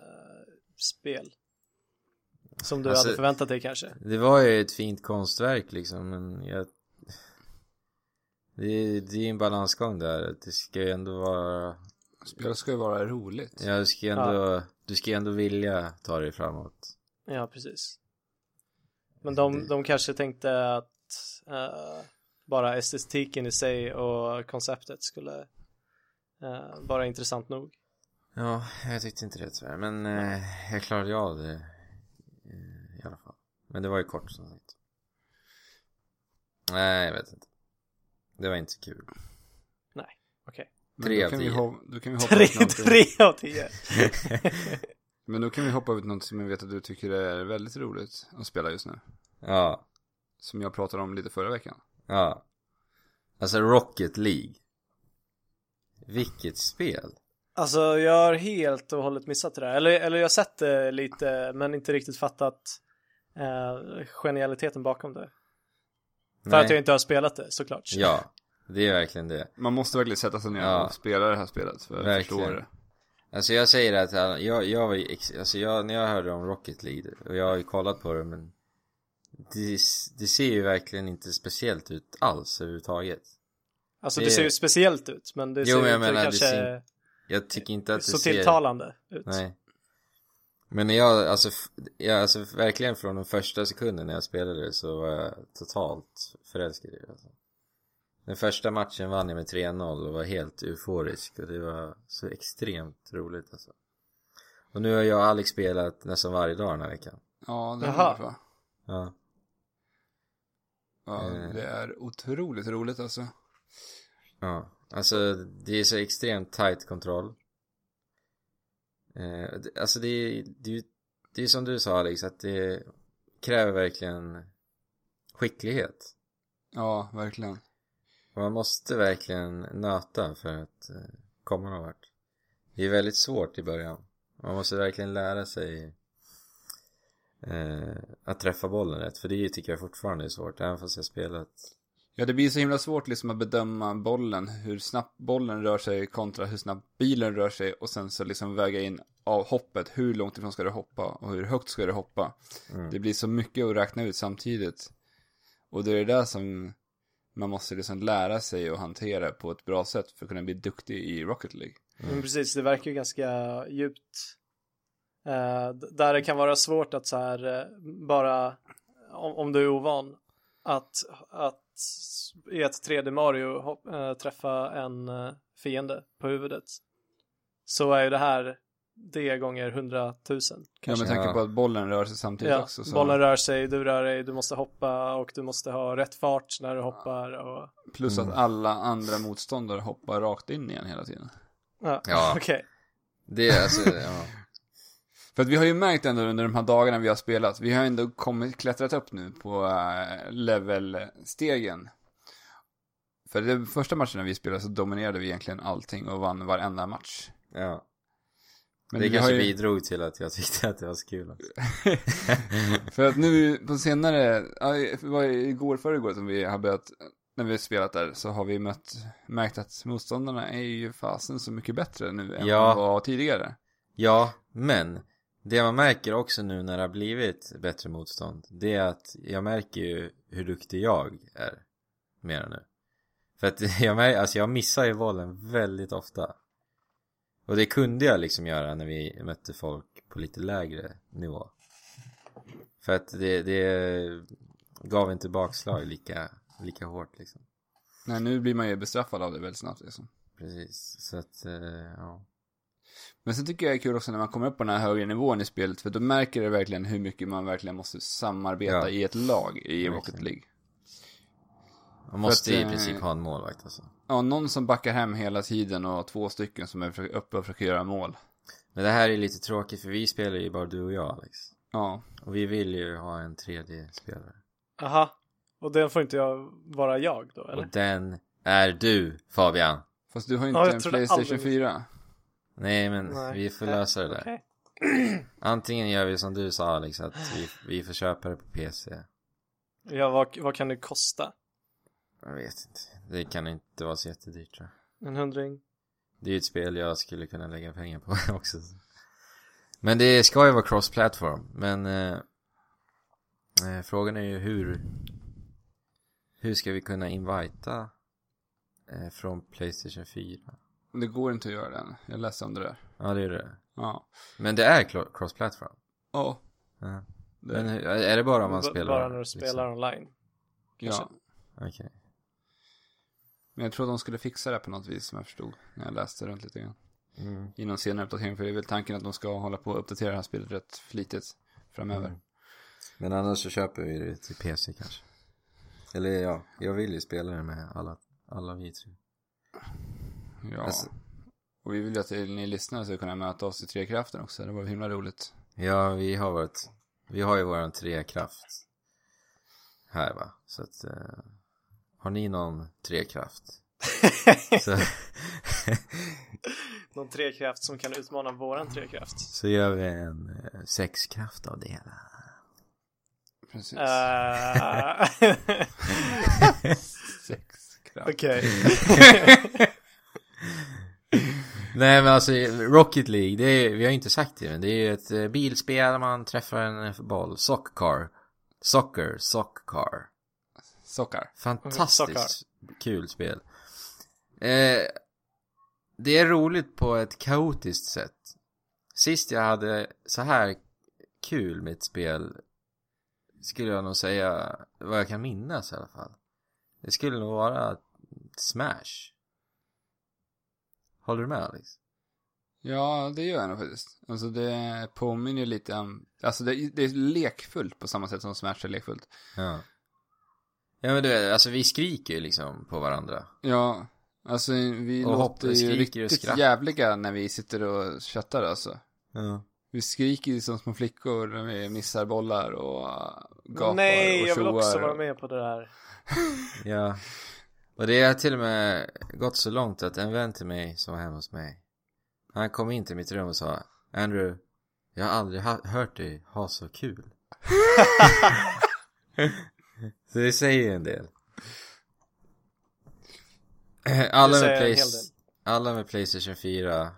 spel. Som du Alltså- hade förväntat dig kanske. Det var ju ett fint konstverk liksom men jag det är, det är en balansgång där. Det ska ju ändå vara Spel ska ju vara roligt. Ja, du ska ju ändå Du ska ju ändå vilja ta dig framåt. Ja, precis. Men de, Det- de kanske tänkte att eh, bara estetiken i sig och konceptet skulle eh, vara intressant nog. Ja, jag tyckte inte det tyvärr Men eh, jag klarade ju av det eh, I alla fall. Men det var ju kort som sagt. Nej, jag vet inte. Det var inte kul Tre då av kan vi tio. ho- Då kan vi hoppa Tre, tre av tio. Men då kan vi hoppa till något som jag vet att du tycker är väldigt roligt att spela just nu. Ja, Som jag pratade om lite förra veckan. ja Alltså Rocket League Vilket spel Alltså jag har helt och hållet missat det där. Eller, eller jag har sett det lite men inte riktigt fattat eh, genialiteten bakom det. För att jag inte har spelat det såklart. Ja, det är verkligen det Man måste verkligen sätta sig ner Ja. och spela det här spelet för att förstå det. Alltså jag säger att han- jag, jag var alltså jag, när jag hörde om Rocket League och jag har ju kollat på det men det, det ser ju verkligen inte speciellt ut alls överhuvudtaget Alltså Det- det ser ju speciellt ut men det Jo, ser men jag inte menar, det kanske ser Jag tycker inte att det så ser tilltalande ut. Nej Men när jag, alltså, jag, alltså verkligen från den första sekunden när jag spelade det så var jag totalt förälskad i det alltså. Den första matchen vann jag med 3-0 och var helt euforisk och det var så extremt roligt alltså. Och nu har jag och Alex spelat nästan varje dag den här veckan. Ja, det Jaha. är va? Ja. Ja, Eh. det är otroligt roligt alltså. Ja. Alltså det är så extremt tight kontroll. Eh, alltså det är, det är ju, det är som du sa Alex att det kräver verkligen skicklighet. Ja, verkligen. Man måste verkligen nöta för att eh, komma någon vart. Det är väldigt svårt i början. Man måste verkligen lära sig eh, att träffa bollen rätt. För det tycker jag fortfarande är svårt. Även fast jag spelat. Ja, det blir så himla svårt liksom att bedöma bollen, hur snabbt bollen rör sig kontra hur snabbt bilen rör sig och sen så liksom väga in av hoppet, hur långt ifrån ska du hoppa och hur högt ska du hoppa. Mm. Det blir så mycket att räkna ut samtidigt. Och det är det där som man måste liksom lära sig att hantera på ett bra sätt för att kunna bli duktig i Rocket League. Men precis, det verkar ju ganska djupt. Eh, där det kan vara svårt att så här eh, bara, om, om du är ovan, att, att i ett 3D Mario hopp, eh, träffa en eh, fiende på huvudet. Så är ju det här det gånger hundratusen. Ja, med tanke på att bollen rör sig samtidigt Ja, också. Så bollen rör sig, du rör dig, du måste hoppa och du måste ha rätt fart när du hoppar och... Plus Mm. att alla andra motståndare hoppar rakt in igen hela tiden. Ja, Ja. okej. Det är alltså, ja. För att vi har ju märkt ändå under de här dagarna vi har spelat, vi har ändå kommit, klättrat upp nu på uh, levelstegen. För de första matcherna vi spelade så dominerade vi egentligen allting och vann varenda match. Ja. Men det kanske ju- bidrog till att jag tyckte att det var så kul också. För att nu på senare, det var igår förrgår som vi har börjat, när vi har spelat där, så har vi mött, märkt att motståndarna är ju fasen så mycket bättre nu än Ja. vad de var tidigare. Ja, men det man märker också nu när det har blivit bättre motstånd Det är att jag märker ju hur duktig jag är Mer nu För att jag, mär, alltså jag missar ju bollen väldigt ofta Och det kunde jag liksom göra när vi mötte folk på lite lägre nivå För att det, det gav inte bakslag lika, lika hårt liksom Nej, nu blir man ju bestraffad av det väldigt snabbt liksom. Precis, så att eh, ja Men sen tycker jag det är kul också när man kommer upp på den här högre nivån i spelet, för då märker det verkligen hur mycket man verkligen måste samarbeta Ja. i ett lag i. Rocket League. Man måste att, i eh, princip ha en målvakt alltså Ja, någon som backar hem hela tiden och två stycken som är uppe och försöker göra mål. Men det här är lite tråkigt för vi spelar ju bara du och jag Alex Ja, Och vi vill ju ha en tredje spelare. Aha. Och den får inte jag vara jag då, eller? Och den är du, Fabian. fast du har inte Ja, en Playstation aldrig- 4. Nej, men Nej. vi får lösa det där. Okej. Antingen gör vi som du sa Alex, att vi, vi får köpa det på PC. Ja, vad, vad kan det kosta? Jag vet inte. Det kan inte vara så jättedyrt tror jag. En hundring? Det är ju ett spel jag skulle kunna lägga pengar på också. Men det ska ju vara cross-platform. Men eh, eh, frågan är ju hur hur ska vi kunna invita eh, från Playstation 4? Det går inte att göra den. Jag läste om det där. Ja, det är det. Ja. Men det är cross-platform. Ja. Ja. Det, Men är det bara om man B- spelar? Bara när du liksom? spelar online. ja. Okej. Men jag tror de skulle fixa det på något vis som jag förstod. När jag läste runt lite grann. Mm. I någon senare uppdatering. För det är väl tanken att de ska hålla på och uppdatera det här spelet rätt flitigt framöver. Mm. Men annars så köper vi det till PC kanske. Eller ja, jag vill ju spela det med alla, alla vi tre. Ja. Alltså- Och vi vill ju att ni lyssnare ska kunna möta oss i Trekraften också. Det var himla roligt. Ja, vi har varit, vi har ju våran trekraft här va. Så att, eh, har ni någon trekraft? så, Någon trekraft som kan utmana våran trekraft. så gör vi en eh, sexkraft av det hela. Precis. Eh, Sexkraft. Okej. Nej men alltså Rocket League, det är, vi har inte sagt det men det är ju ett eh, bilspel man träffar en boll. Sockcar. Soccer, sockcar. Sockar. Fantastiskt kul spel. Eh, det är roligt på ett kaotiskt sätt. Sist jag hade så här kul med ett spel skulle jag nog säga, vad jag kan minnas i alla fall. Det skulle nog vara Smash. Håller du med Alex? Ja, det gör jag nog faktiskt. Alltså det påminner lite om, alltså det, det är lekfullt på samma sätt som Smash är lekfullt. Ja. Ja men du vet, alltså vi skriker ju liksom på varandra. Ja, alltså vi Och låter ju riktigt jävliga när vi sitter och chattar alltså. Ja. Vi skriker ju som små flickor när vi missar bollar och uh, gapar Nej, och jag vill också vara med på det där. Ja. Och det har till och med gått så långt att en vän till mig som var hemma hos mig. Han kom in till mitt rum och sa Andrew, jag har aldrig ha- hört dig ha så kul. så det säger en del. Alla säger med, del. alla med Playstation 4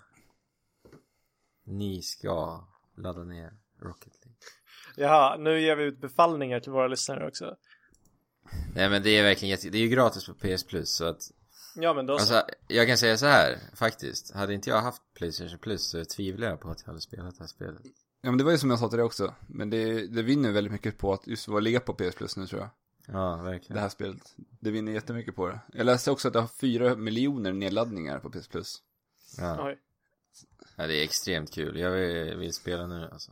Ni ska ladda ner Rocket League. Jaha, nu ger vi ut befallningar till våra lyssnare också. Nej men det är verkligen jätte... Det är ju gratis på PS Plus så att Ja, men då så. Alltså, jag kan säga så här, faktiskt. Hade inte jag haft Playstation Plus så tvivlar jag på att jag hade spelat det här spelet. Ja men det var ju som jag sa till dig också. Men det, det vinner väldigt mycket på att just vara ligga på PS Plus nu tror jag. Ja, Det verkligen. här spelet. Det vinner jättemycket på det. Jag läste också att det har fyra miljoner nedladdningar på PS Plus. Ja. Oj. ja, det är extremt kul. Jag vill, vill spela nu alltså.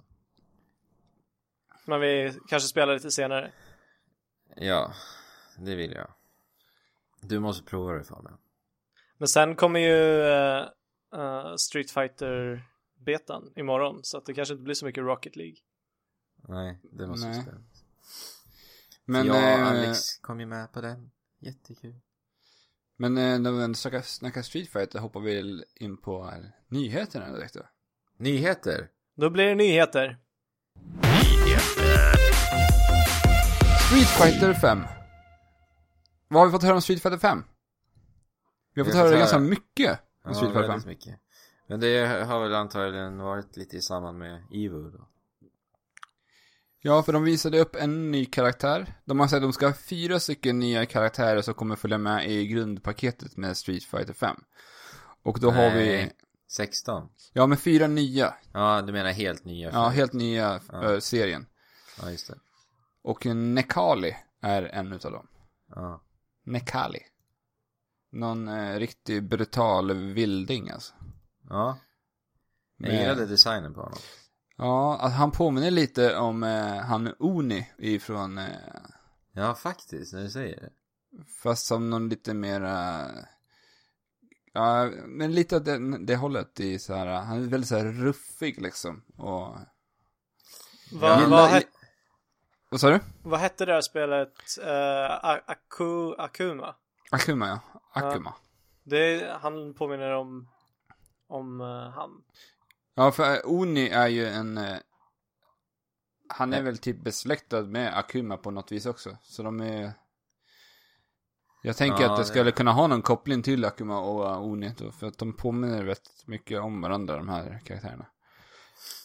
Men vi kanske spelar lite senare. Ja, det vill jag. Du måste prova det Fabian. Men sen kommer ju eh, Street Fighter betan imorgon så att det kanske inte blir så mycket Rocket League. Nej, det måste Nej. spela. Men, jag och eh, Alex kom ju med på den. Jättekul. men eh, när vi snackar, Street Fighter hoppar vi in på eh, nyheterna direkt då. Nyheter. Då blir det nyheter. Street Fighter 5. Vad har vi fått höra om Street Fighter 5? Vi har fått höra ganska mycket om Ja, Street Fighter 5. väldigt mycket. Men det har väl antagligen varit lite i samband med Evo då. Ja, för de visade upp en ny karaktär. De har sagt att de ska ha fyra stycken nya karaktärer som kommer följa med i grundpaketet med Street Fighter 5. Och då har vi, Nej. 16. ja med fyra nya, Ja, du menar helt nya ja helt nya Ja. eh, serien. Ja, just det. Och Nekali är en utav dem. Ja. Nekali. Någon eh, riktigt brutal vilding alltså. Ja. Jag Med- gillade designen på honom. Ja, att han påminner lite om eh, han Oni ifrån, eh, Ja, faktiskt, när du säger det. fast som någon lite mera, ja, men lite åt det, det hållet i så här, han är väldigt så här ruffig liksom. Och, Vad, vad, het, vad sa du? vad hette det här spelet? Uh, Aku, Akuma? Akuma ja, Akuma. Det, han påminner om, om eh, han. Ja, för eh, Oni är ju en, eh, han är Nej. väl typ besläktad med Akuma på något vis också. Så de är, jag tänker Ja, att det skulle kunna ha någon koppling till Akuma och uh, Oni då, för att de påminner rätt mycket om varandra de här karaktärerna.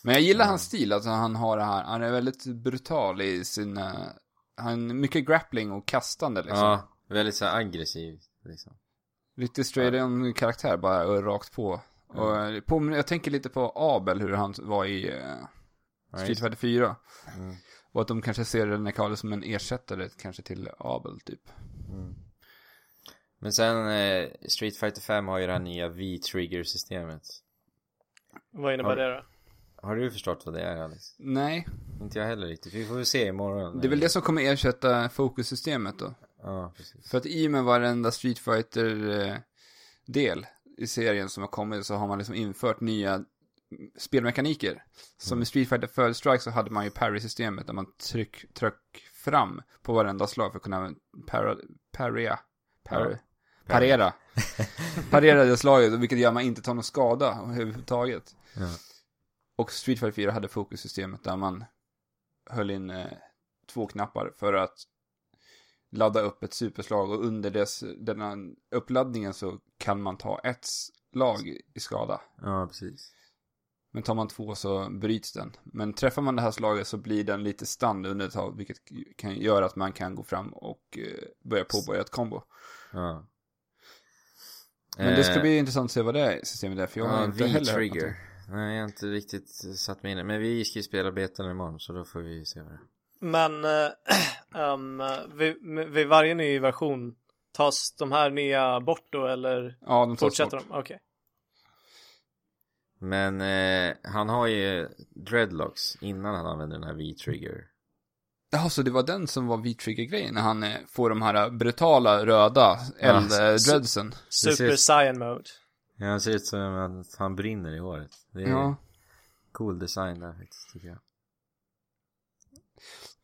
Men jag gillar Ja. hans stil, alltså han har det här, han är väldigt brutal i sina, han, mycket grappling och kastande liksom. Ja, väldigt så aggressiv, liksom. Riktigt straight on karaktär bara och rakt på. Och eh, påminner, jag tänker lite på Abel, hur han var i uh, Street Fighter 4. Mm. Och att de kanske ser Nekali som en ersättare kanske till Abel typ. Mm. Men sen, eh, Street Fighter 5 har ju det här nya V-trigger-systemet. Vad innebär Har- det då? Har du förstått vad det är, Alex? Nej, Inte jag heller riktigt. Vi får väl se imorgon. det är väl det som kommer ersätta fokussystemet då. Ja, precis. För att i och med varenda Street Fighter-del i serien som har kommit så har man liksom infört nya spelmekaniker. Som i Street Fighter Third Strike så hade man ju parry-systemet där man tryck, tryck fram på varenda slag för att kunna para, paria, par, Ja. parera. parera det slaget, vilket gör att man inte tar någon skada överhuvudtaget. Ja. Och Street Fighter 4 hade fokussystemet där man höll in eh, två knappar för att ladda upp ett superslag och under dess, denna uppladdningen så kan man ta ett slag i skada. ja, precis. Men tar man två så bryts den. Men träffar man det här slaget så blir den lite stand under ett tag, vilket kan göra att man kan gå fram och eh, börja påbörja ett kombo. Ja. Men det ska Eh, bli intressant att se vad det är systemet är, för jag har ja, inte heller någonting. Nej, jag har inte riktigt satt mig in i. Men vi ska ju spela betan imorgon, så då får vi se vad det är. Men eh, ehm, vid, vid varje ny version tas de här nya bort då eller Ja, de tar fortsätter bort. de? Okej. Men eh, han har ju dreadlocks innan han använder den här V-trigger. Jaha, så det var den som var V-trigger-grejen när han eh, får de här brutala röda eld-dreadsen. Super ser- Saiyan Mode. Ja, han ser ut som att han brinner i håret. Det är Ja. cool design där faktiskt, tycker jag.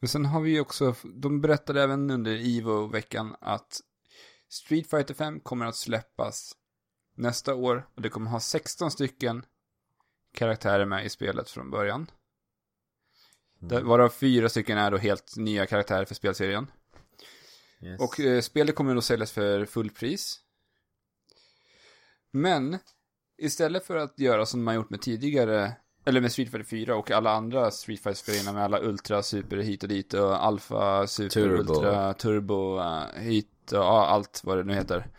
Men sen har vi ju också, de berättade även under Evo-veckan att Street Fighter 5 kommer att släppas nästa år och det kommer ha 16 stycken karaktärer med i spelet från början. Där- Varav fyra stycken är då helt nya karaktärer för spelserien. Yes. Och eh, spelet kommer då säljas för fullpris. Men istället för att göra som man gjort med tidigare, eller med Street Fighter 4 och alla andra Street Fighter-spelare med alla Ultra, Super hit och dit och Alpha, Super, Turbo. Ultra, Turbo, uh, hit ja, allt vad det nu heter.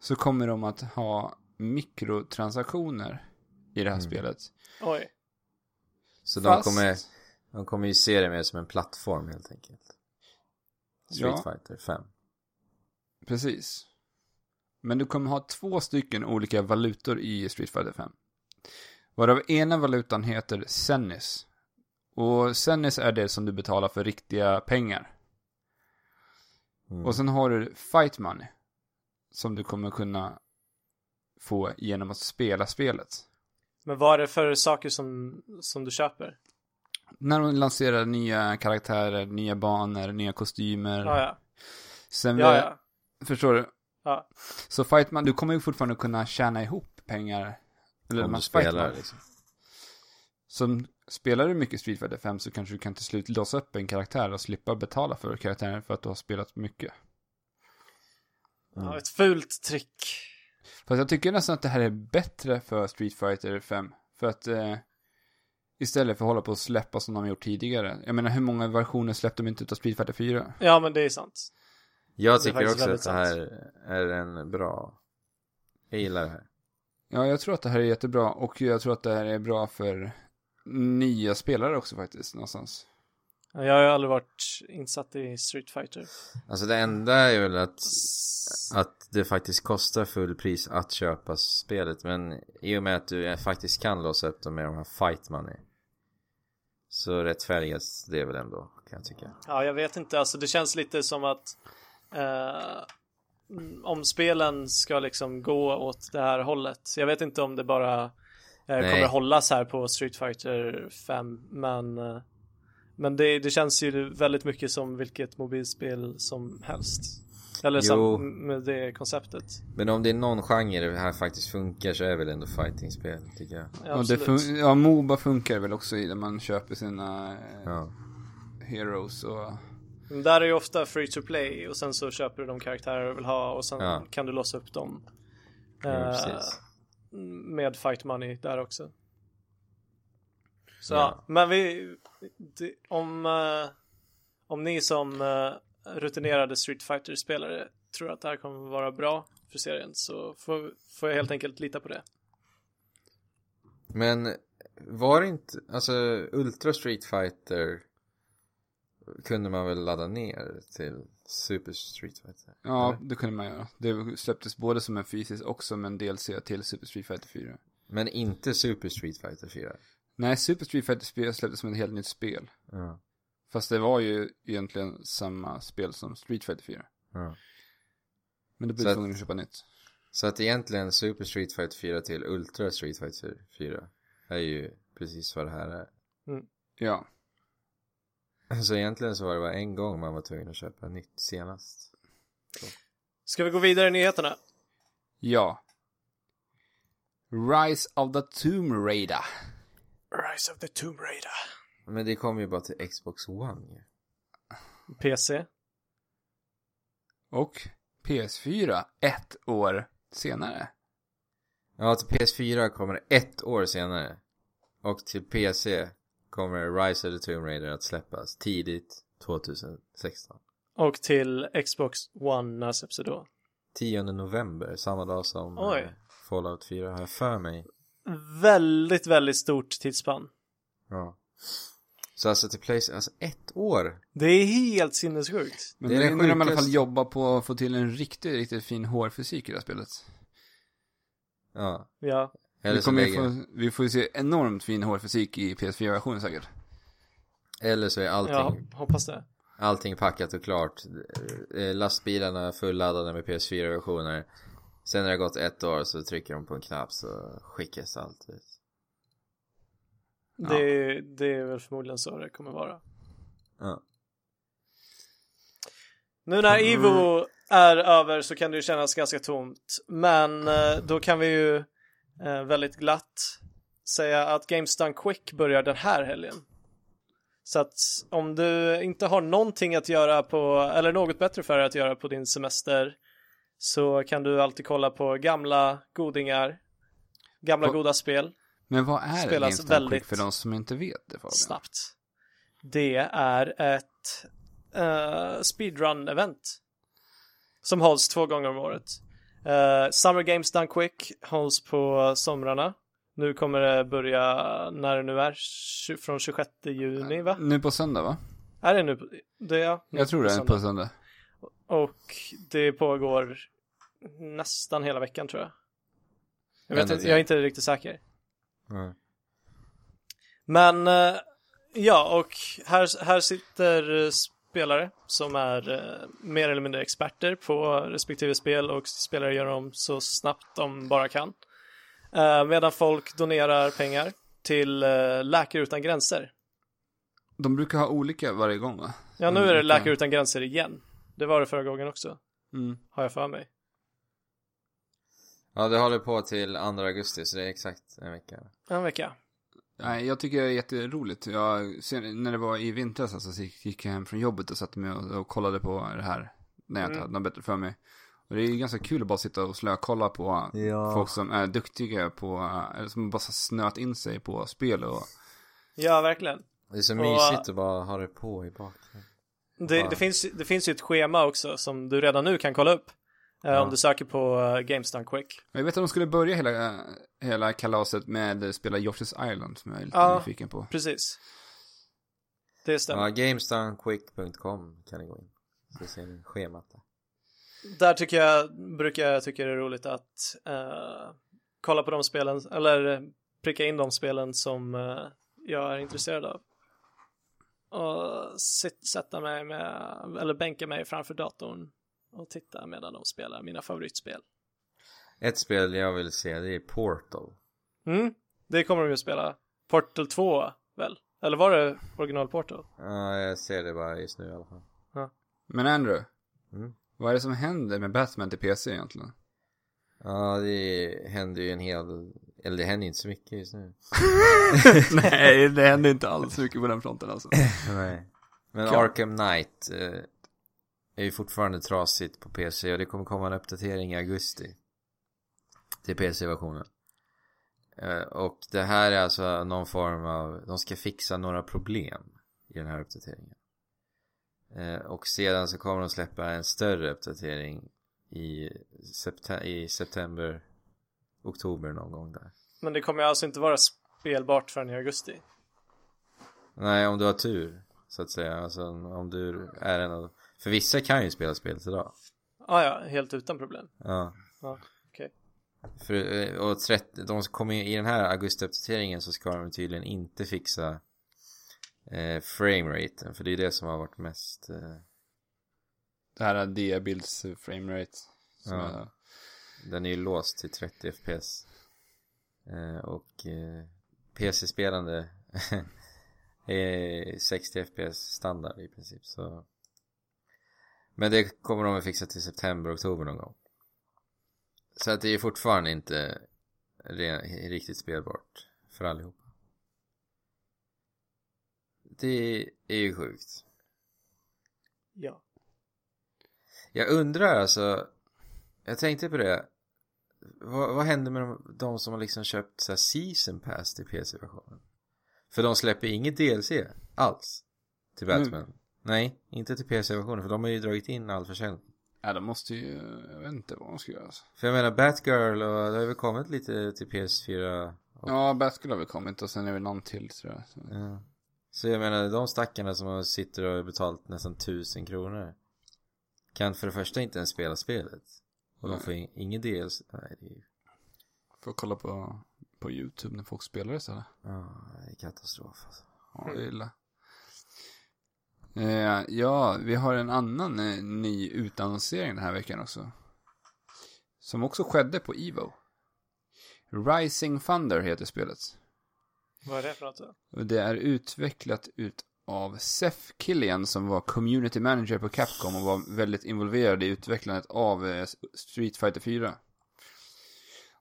Så kommer de att ha mikrotransaktioner i det här Mm. spelet. Oj. så de Fast- kommer, de kommer ju se det mer som en plattform helt enkelt. Street Ja. Fighter 5. Precis. Men du kommer ha två stycken olika valutor i Street Fighter 5. Varav ena valutan heter Sennis. Och Sennis är det som du betalar för riktiga pengar. Mm. Och sen har du Fight Money. Som du kommer kunna få genom att spela spelet. Men vad är det för saker som, som du köper? När de lanserar nya karaktärer, nya banor, nya kostymer. Ja, ja. Sen Ja, vi- ja. Förstår du? ja. Så Fightman, du kommer ju fortfarande kunna tjäna ihop pengar. Eller Om man du spelar liksom. Som spelar du mycket Street Fighter 5 så kanske du kan till slut låsa upp en karaktär och slippa betala för karaktären för att du har spelat mycket. ja ett fult trick. Fast jag tycker nästan att det här är bättre för Street Fighter 5. För att eh, istället för att hålla på och släppa som de har gjort tidigare. Jag menar hur många versioner släppte de inte utav Street Fighter 4? Ja, men det är sant. Jag tycker också att det här är en bra... Jag gillar det här. Ja, jag tror att det här är jättebra och jag tror att det här är bra för nya spelare också faktiskt någonstans. Ja, Jag har ju aldrig varit insatt i Street Fighter. Alltså det enda är väl att, att det faktiskt kostar full pris att köpa spelet. Men i och med att du faktiskt kan låsa upp dem med de här fight money. Så rättfärdigas det väl ändå, kan jag tycka. Ja, jag vet inte. Alltså det känns lite som att eh, om spelen ska liksom gå åt det här hållet. Jag vet inte om det bara Nej. kommer hållas här på Street Fighter 5, men eh, men det, det känns ju väldigt mycket som vilket mobilspel som helst. Eller Jo. som, med det konceptet. Men om det är någon genre det här faktiskt funkar så är väl ändå fightingspel, tycker jag. Ja, och det absolut. fun- ja, Moba funkar väl också i där man köper sina eh, Ja. heroes och... Men Där är ju ofta free to play och sen så köper du de karaktärer du vill ha och sen Ja. kan du låsa upp dem. Ja, eh, precis. Med fight money där också. Så Ja. men vi, om, eh, om ni som eh, rutinerade Street fighter spelare tror att det här kommer vara bra för serien så får, får jag helt enkelt lita på det. Men var det inte, alltså Ultra Street Fighter kunde man väl ladda ner till Super Street Fighter? Ja, det kunde man göra. Det släpptes både som en fysisk och som en DLC till Super Street Fighter 4. Men inte Super Street Fighter 4? Nej, Super Street Fighter 4 släpptes som ett helt nytt spel. Ja. Fast det var ju egentligen samma spel som Street Fighter 4. ja. Men då blev tvungen att köpa nytt. Så att egentligen Super Street Fighter 4 till Ultra Street Fighter 4 är ju precis vad det här är. Ja. Så egentligen så var det bara en gång man var tvungen att köpa nytt senast. Ska vi gå vidare i nyheterna? Ja. Rise of the Tomb Raider. Rise of the Tomb Raider. Men det kom ju bara till Xbox One ju. PC. Och PS4 ett år senare. Ja, till PS4 kommer det ett år senare. Och till PC kommer Rise of the Tomb Raider att släppas tidigt 2016. Och till Xbox One när släpps det då? 10 november, samma dag som Oj. eh, Fallout 4 har jag för mig. Väldigt, väldigt stort tidsspann. Ja. Så alltså till Playstation, alltså ett år. Det är helt sinnessjukt. Men Det är det nu de i alla fall sjukaste. jobba på att få till en riktigt, riktigt fin hårfysik i det här spelet. Ja. Ja. Eller vi, så, lägger, få, vi får ju se enormt fin hårfysik i PS4-versionen säkert. eller så är allting, Jag hoppas det. allting packat och klart. Eh, Lastbilarna fulladdade med PS4-versioner. Sen när det har gått ett år så trycker de på en knapp så skickas allt ut. Det, det är väl förmodligen så det kommer vara. Ja. Nu när Ivo är över så kan det ju kännas ganska tomt. Men eh, då kan vi ju eh, väldigt glatt säga att Games Done Quick börjar den här helgen. Så att om du inte har någonting att göra på, eller något bättre för dig att göra på din semester så kan du alltid kolla på gamla godingar, gamla Och- goda spel. Men vad är Spelas Instant väldigt Quick för de som inte vet det Fabian? snabbt. Det är ett uh, speedrun-event som hålls två gånger om året. Eh, Summer Games Done Quick hålls på somrarna. Nu kommer det börja när det nu är, från 26 juni va? Nu på söndag va? Är det nu? på- Det är Jag tror det är söndag. på söndag. Och det pågår nästan hela veckan tror jag. Jag, vet inte, jag är inte riktigt säker. Ja. Men eh, ja, och här, här sitter eh, spelare som är eh, mer eller mindre experter på respektive spel och spelar igenom så snabbt de bara kan. Eh, medan folk donerar pengar till eh, Läkare Utan Gränser. De brukar ha olika varje gång va? Ja, nu är det. Läkare Utan Gränser igen. Det var det förra gången också, Mm. har jag för mig. Ja, det håller på till 2 augusti så det är exakt en vecka. En vecka. Nej, jag tycker det är jätteroligt. Jag, sen, när det var i vintras alltså, så gick jag hem från jobbet och satte mig och, och kollade på det här. När jag inte Mm. hade något bättre för mig. Och det är ju ganska kul att bara sitta och slökolla på Ja. folk som är duktiga på, eller som bara snöat in sig på spel och Ja, verkligen. Det är så Och- mysigt att bara ha det på i bakgrunden. Det, det, finns, det finns ju ett schema också som du redan nu kan kolla upp. Eh, Ja. Om du söker på uh, Games Done Quick. Jag vet att de skulle börja hela, hela kalaset med att spela Yoshi's Island som jag är lite Ja. nyfiken på. Precis. Det stämmer. Ja, gamesdownquick.com kan ni gå in. Så ser ni schemat där. Där tycker jag, brukar jag tycka det är roligt att eh, kolla på de spelen, eller eh, pricka in de spelen som eh, jag är intresserad av. Och sit, sätta mig med, eller bänka mig framför datorn och titta medan de spelar mina favoritspel. Ett spel jag vill se det är Portal. Mm, det kommer de ju spela. Portal 2, väl? Eller var det original Portal? Ja, jag ser det bara just nu i alla fall. Men Andrew, Mm. vad är det som händer med Batman till PC egentligen? Ja, det händer ju en hel... Eller det händer inte så mycket just nu. Nej, det händer inte alls mycket på den fronten alltså. Nej. Men. Arkham Knight eh, är ju fortfarande trasigt på PC och det kommer komma en uppdatering i augusti. Till PC-versionen. Eh, och det här är alltså någon form av, de ska fixa några problem i den här uppdateringen. Eh, och sedan så kommer de släppa en större uppdatering i, septe- i september, oktober någon gång där. Men det kommer ju alltså inte vara spelbart förrän i augusti. Nej, om du har tur. Så att säga. Alltså om du är en av... För vissa kan ju spela spelet idag. Ah, ja, helt utan problem. Ja. Ja, okej. För, eh, och 30, de kommer i den här augustiuppdateringen så ska de tydligen inte fixa eh, frameraten. För det är det som har varit mest... Eh, Det här är diabilds framerate. Som Ja. är, den är ju låst till 30 FPS. Eh, och eh, PC-spelande är 60 FPS standard i princip. Så... Men det kommer de att fixa till september, oktober någon gång. Så att det är fortfarande inte riktigt spelbart för allihopa. Det är ju sjukt. Ja. Jag undrar alltså Jag tänkte på det Vad, vad händer med de, de som har liksom köpt så här season pass till PC-versionen? För de släpper inget DLC alls Till Batman Nej, inte till PC-versionen för de har ju dragit in all försäljning ja, de måste ju, jag vet inte vad de ska göra. Alltså. För jag menar Batgirl och det har väl kommit lite till PS4 och, Ja, Batgirl har väl kommit och sen är det någon till tror jag. Så. ja. Så jag menar de stackarna som sitter och har betalt nästan tusen kronor Kan för det första inte ens spela spelet Och de Nej. får in, ingen DLC Nej det är ju Får kolla på, på YouTube när folk spelar det istället. Ja, det är katastrof alltså. Ja, det är illa. Eh, ja, vi har en annan eh, ny utannonsering den här veckan också. Som också skedde på Evo. Rising Thunder heter spelet. Vad är det för något då? Och det är utvecklat ut av Seth Killian som var community manager på Capcom och var väldigt involverad i utvecklandet av eh, Street Fighter 4.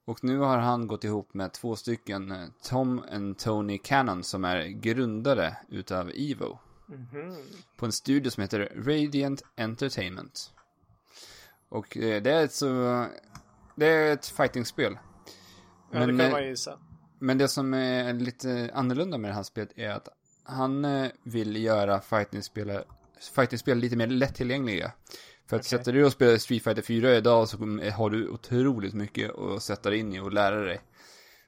Och nu har han gått ihop med två stycken eh, Tom och Tony Cannon som är grundare utav Evo. Mhm. På en studio som heter Radiant Entertainment. Och eh, det är ett så... Det är ett fightingspel. Ja, Men, det kan eh, man gissa. Men det som är lite annorlunda med det här spelet är att han eh, vill göra fightingspel fightingspel lite mer lättillgängliga. För att Okej. sätter du och spelar Street Fighter 4 idag så har du otroligt mycket att sätta dig in i och lära dig.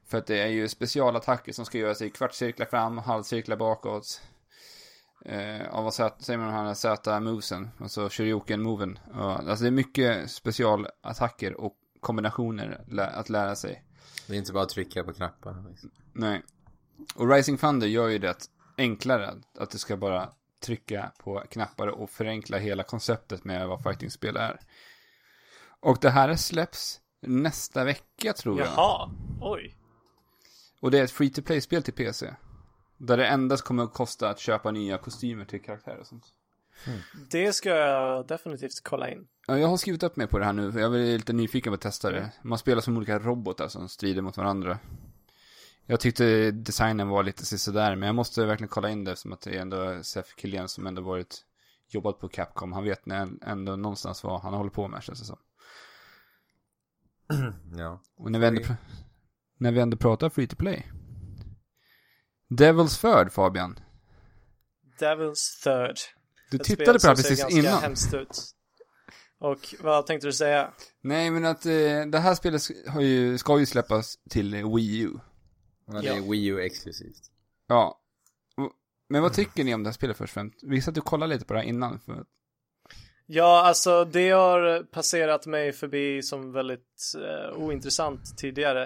För att det är ju specialattacker som ska göras i kvartscirklar fram, halvcirklar bakåt. Eh, av vad säger säger man de här Z-movesen, alltså shoryuken-moven. Ja, alltså det är mycket specialattacker och kombinationer lä- att lära sig. Det är inte bara att trycka på knappar liksom. Nej. Och Rising Thunder gör ju det enklare. Att du ska bara trycka på knappar och förenkla hela konceptet med vad fightingspel är. Och det här släpps nästa vecka tror jag. Jaha, oj. Och det är ett free to play-spel till PC. Där det endast kommer att kosta att köpa nya kostymer till karaktärer och sånt. Det ska jag definitivt kolla in. Ja, jag har skrivit upp mig på det här nu, för jag är lite nyfiken på att testa det. Man spelar som olika robotar som strider mot varandra. Jag tyckte designen var lite sådär, men jag måste verkligen kolla in det eftersom att det är ändå Seth Killian som ändå varit jobbat på Capcom. Han vet ändå någonstans vad han håller på med känns det som. Ja. Och när vi ändå, pr- när vi ändå pratar free to play. Devil's Third Fabian. Devil's Third. Du Ett tittade spel på det här precis ganska innan. hemskt ut. Och vad tänkte du säga? Nej men att eh, det här spelet har ju, ska ju släppas till eh, Wii U. Men det är Ja. Wii U exklusivt. Ja. Och- Men vad tycker ni om det här spelet först och främst? Visst att du kollade lite på det här innan? För... Ja, alltså det har passerat mig förbi som väldigt eh, ointressant tidigare.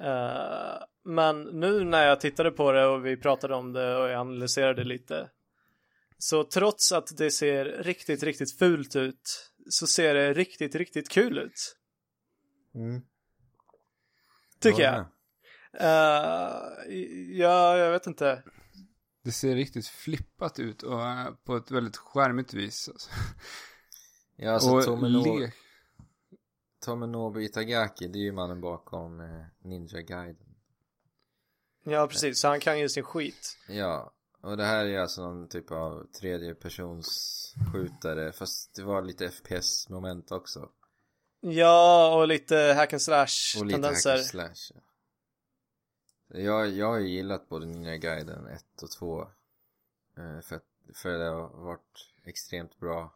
Eh, men nu när jag tittade på det och vi pratade om det och jag analyserade lite. Så trots att det ser riktigt, riktigt fult ut så ser det riktigt, riktigt kul ut. Mm. Tycker Ja, jag. Eh, ja, jag vet inte. Det ser riktigt flippat ut och eh, på ett väldigt skärmigt vis. Alltså. Ja, alltså Tomino- le- Tomonobu Itagaki, det är ju mannen bakom eh, Ninja Gaiden. Ja, precis. Så han kan ju sin skit. Ja, och det här är alltså någon typ av tredje persons skjutare fast det var lite FPS-moment också. Ja, och lite hack and slash Och lite tendenser. hack and slash. Ja. Jag, jag har ju gillat både Ninja Gaiden 1 och 2. eh, För, att, för det har varit extremt bra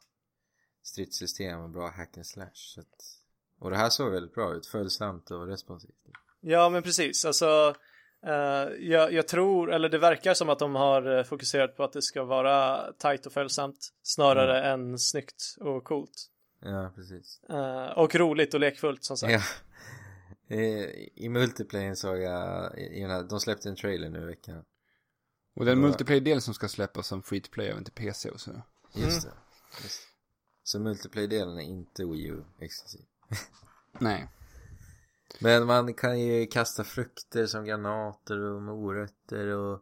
stridssystem och bra hack and slash. Så att, och det här såg väldigt bra ut, följsamt och responsivt. Ja, men precis. Alltså, eh, jag, jag tror, eller det verkar som att de har eh, fokuserat på att det ska vara tight och följsamt snarare än snyggt och coolt. Ja, precis. Eh, och roligt och lekfullt som sagt. Ja. I, I multiplayen såg jag, i, i de släppte en trailer nu i veckan. Och den Ja. multiplayer-del som ska släppas som free to play även till PC och så. Just det. Just. Så multiplayer-delen är inte Wii U exklusiv. Nej. Men man kan ju kasta frukter som granater och morötter och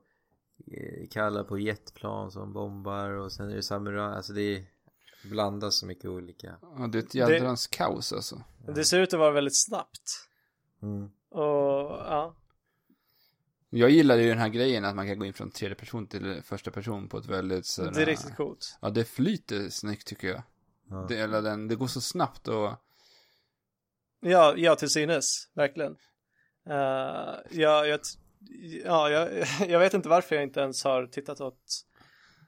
eh, kalla på jetplan som bombar och sen är det samuraj, alltså det är blandas så mycket olika. Ja, det är ett jädrans kaos alltså. Det ser ut att vara väldigt snabbt. Mm. Och ja, Jag gillar ju den här grejen att man kan gå in från tredje person till första person på ett väldigt sådär... det är riktigt coolt. Ja, det flyter snyggt tycker jag. Ja. Det, eller den, det går så snabbt och... Ja, ja till synes, verkligen. Uh, ja, jag, ja jag, jag vet inte varför jag inte ens har tittat åt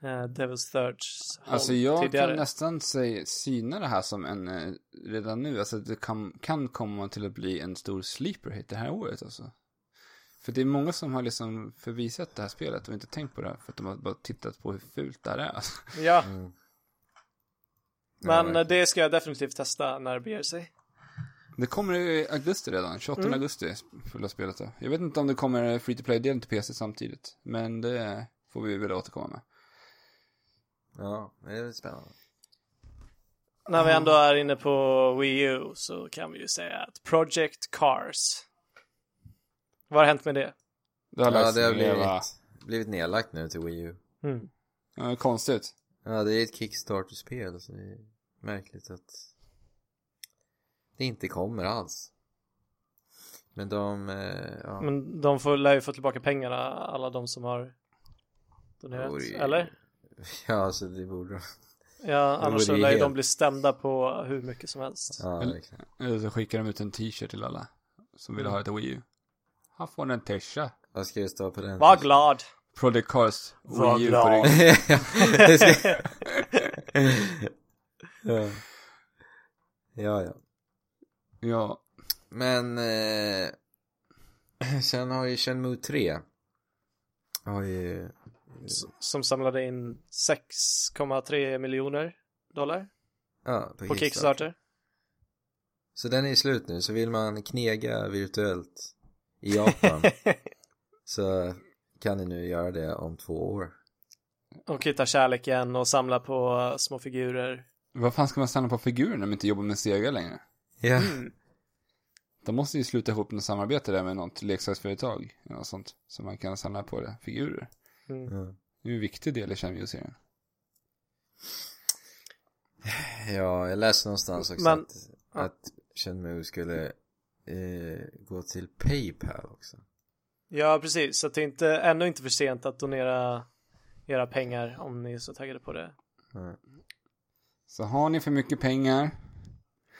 uh, Devil's Thirds håll Alltså jag tidigare. kan nästan säga, syna det här som en, eh, redan nu, alltså det kan, kan komma till att bli en stor sleeper hit det här året alltså. För det är många som har liksom förvisat det här spelet och inte tänkt på det här för att de har bara tittat på hur fult det här är alltså. Ja, Mm. Ja, men verkligen. det ska jag definitivt testa när det beger sig. Det kommer i augusti redan, 28 Mm. augusti fulla spelet då. Jag vet inte om det kommer free to play-delen till PC samtidigt, men det får vi väl återkomma med. Ja, det är spännande. När vi ändå är inne på Wii U så kan vi ju säga att Project Cars. Vad har hänt med det? Det har Ja, det har blivit, blivit nedlagt nu till Wii U. Mm. Ja, konstigt. Ja, det är ett Kickstarter-spel så det är märkligt att inte kommer alls. Men de, eh, ja. Men de får, lär ju få tillbaka pengarna, alla de som har donerat, Oj. eller? Ja, alltså det borde de. Ja, annars så ju lär ju de bli stämda på hur mycket som helst. Ja, Eller- så skickar de ut en t-shirt till alla som vill ha ett Wii U. Han får en t-shirt. Vad ska det stå på den? Var glad! Project Cars Var Wii U på glad. ryggen. Ja. ja, ja. Ja, Men eh, sen har ju Shenmue 3 har ju S- Som samlade in 6,3 miljoner dollar ja, på Kickstarter. Så den är slut nu, så vill man knega virtuellt i Japan så kan ni nu göra det om två år. Och hitta kärleken och samla på små figurer. vad fan ska man stanna på figurer när man inte jobbar med Sega längre? Ja, Mm. De måste ju sluta ihop något samarbete där med något leksaksföretag. Eller något sånt. Så man kan samla på det, figurer. Mm. Mm. Det är en viktig del i Shenmue-serien. Ja, jag läste någonstans också Men- att, att Shenmue skulle eh, gå till Paypal också. Ja, precis. Så att det är inte, ännu inte för sent att donera era pengar om ni är så taggade på det. Mm. Så har ni för mycket pengar,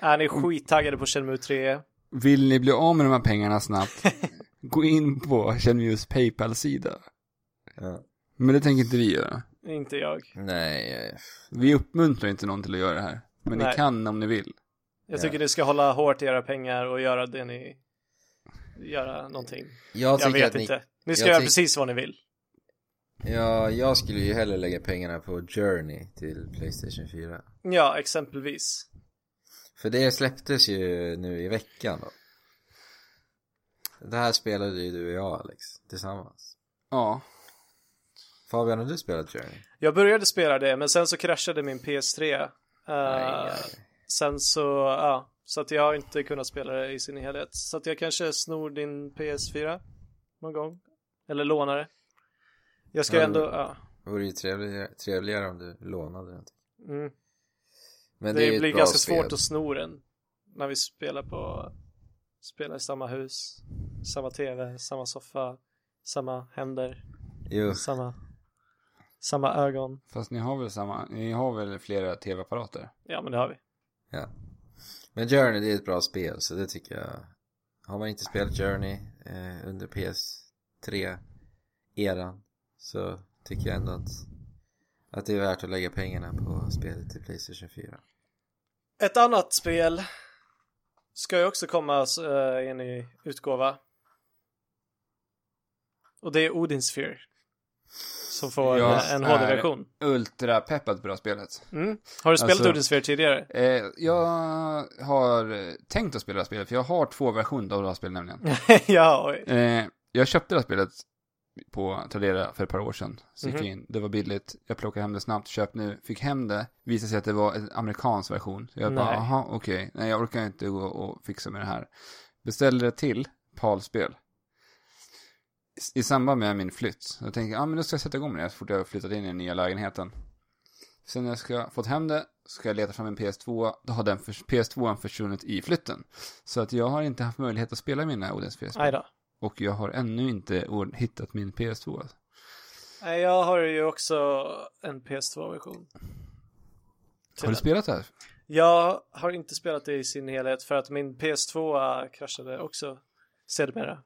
Är ni skittaggade på Shenmue 3? vill ni bli av med de här pengarna snabbt, gå in på Shenmues Paypal-sida. Ja. Men det tänker inte vi göra. Inte jag. Nej, Vi uppmuntrar inte någon till att göra det här. Men ni Nej. kan om ni vill. Jag Ja. tycker ni ska hålla hårt i era pengar och göra det ni... Göra någonting. jag Jag vet att ni, inte. Ni ska jag göra tyck- precis vad ni vill. Ja, jag skulle ju hellre lägga pengarna på Journey till Playstation 4. Ja, exempelvis. För det släpptes ju nu i veckan då. Det här spelade ju du och jag Alex, tillsammans. Ja. Fabian, har du spelat Journey? Jag började spela det, men sen så kraschade min PS3. Uh, Nej, nej. Sen så, ja. Så att jag har inte kunnat spela det i sin helhet. Så att jag kanske snor din PS4 någon gång. Eller lånar det. Jag ska Ja, ändå, ja. Det vore ju trevligare, trevligare om du lånade den. Mm. Men Det, det, blir ganska spel. svårt att sno den. När vi spelar på, spelar i samma hus. Samma TV, samma soffa, samma händer, Jo, samma, samma ögon. Fast ni har väl samma, ni har väl flera tv-apparater? Ja men det har vi. ja. Men Journey det är ett bra spel, så det tycker jag. Har man inte spelat Journey eh, under PS3-eran så tycker jag ändå att, att det är värt att lägga pengarna på spelet till Playstation 4. Ett annat spel ska ju också komma uh, i en ny utgåva. Och det är Odin Sphere. Som får Jag eh, en är- HD-version. Ultra peppad på det här spelet. Mm. Har du spelat Alltså- Odin Sphere tidigare? Eh, jag har eh, tänkt att spela det här spelet, för jag har två versioner av det här spelet nämligen. ja, oj. Eh, jag köpte det här spelet på Tradera för ett par år sedan. Så gick Mhm. jag in, det var billigt, jag plockade hem det snabbt, köpte nu, fick hem det, visade sig att det var en amerikansk version. Så jag bara, Nej. aha, okej, nej jag orkar inte gå och fixa med det här. Beställde det till PAL-spel. I- I samband med min flytt. Jag tänkte, ja men nu ska jag sätta igång med det så fort jag har flyttat in i den nya lägenheten. Sen när jag ska fått hem det, ska jag leta fram en PS2, då har den för, PS2 försvunnit i flytten. Så att jag har inte haft möjlighet att spela mina Odins PS-spel. Och jag har ännu inte hittat min PS2. Nej, jag har ju också en PS2-version. Har du spelat det här? Jag har inte spelat det i sin helhet för att min PS2 kraschade också sedermera.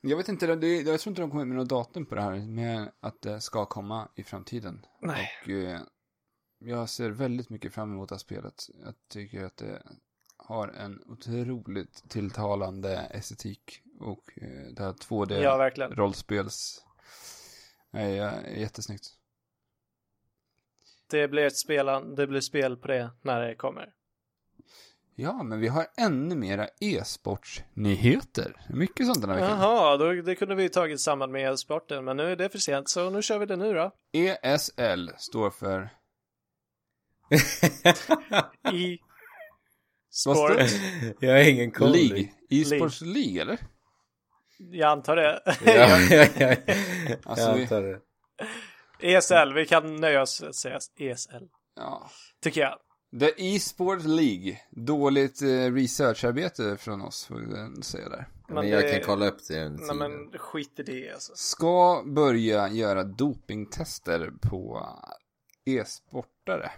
Jag vet inte, det, jag tror inte de kommer med något datum på det här, med att det ska komma i framtiden. Nej. Och eh, jag ser väldigt mycket fram emot det här spelet. Jag tycker att det har en otroligt tilltalande estetik. Och eh, det här 2D Ja, ja, jättesnyggt. Det blir ett spel, det blir spel på det när det kommer. Ja, men vi har ännu mera e-sportsnyheter. Mycket sånt den här veckan. Jaha, då, det kunde vi tagit i samband med sporten, men nu är det för sent, så nu kör vi det nu då. ESL står för... Står sport. jag har ingen koll. League. E-sports League, eller? Jag antar det. Ja, ja, ja. Alltså, jag vi- antar det. ESL, vi kan nöja oss att säga ESL. Ja. Tycker jag. The E-sport League. Dåligt eh, researcharbete från oss, får vi väl säga där. Men, Men jag det- kan kolla upp det Nej tiden. men skit i det alltså. Ska börja göra dopingtester på e-sportare.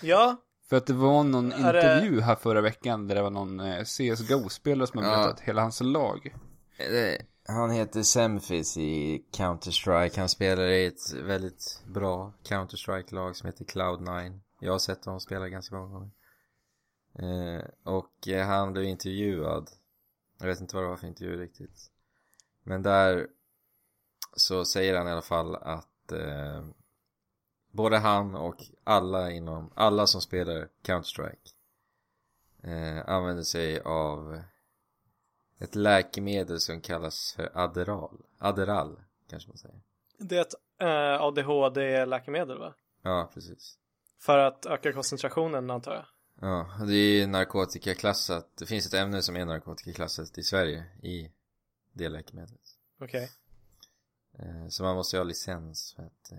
Ja, För att det var någon Är det- intervju här förra veckan där det var någon eh, CSGO-spelare som har Ja. berättat hela hans lag. Det- Han heter Semfis i Counter-Strike. Han spelar i ett väldigt bra Counter-Strike-lag som heter Cloud9. Jag har sett honom spela ganska många gånger. Eh, och eh, han blev intervjuad. Jag vet inte vad det var för intervju riktigt. Men där så säger han i alla fall att eh, både han och alla inom, alla som spelar Counter-Strike eh, använder sig av ett läkemedel som kallas för Adderall. Adderall, kanske man säger. det är ett eh, ADHD-läkemedel va? Ja, precis. För att öka koncentrationen antar jag. Ja, det är narkotikaklassat. Det finns ett ämne som är narkotikaklassat i Sverige i det läkemedlet. Okej. Eh, Så man måste ju ha licens för att eh,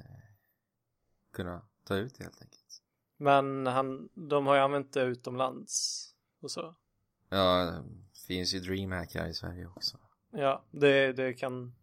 kunna ta ut det helt enkelt. Men han, de har ju använt det utomlands och så. Ja, det finns ju DreamHack här i Sverige också. Ja, det, det kan,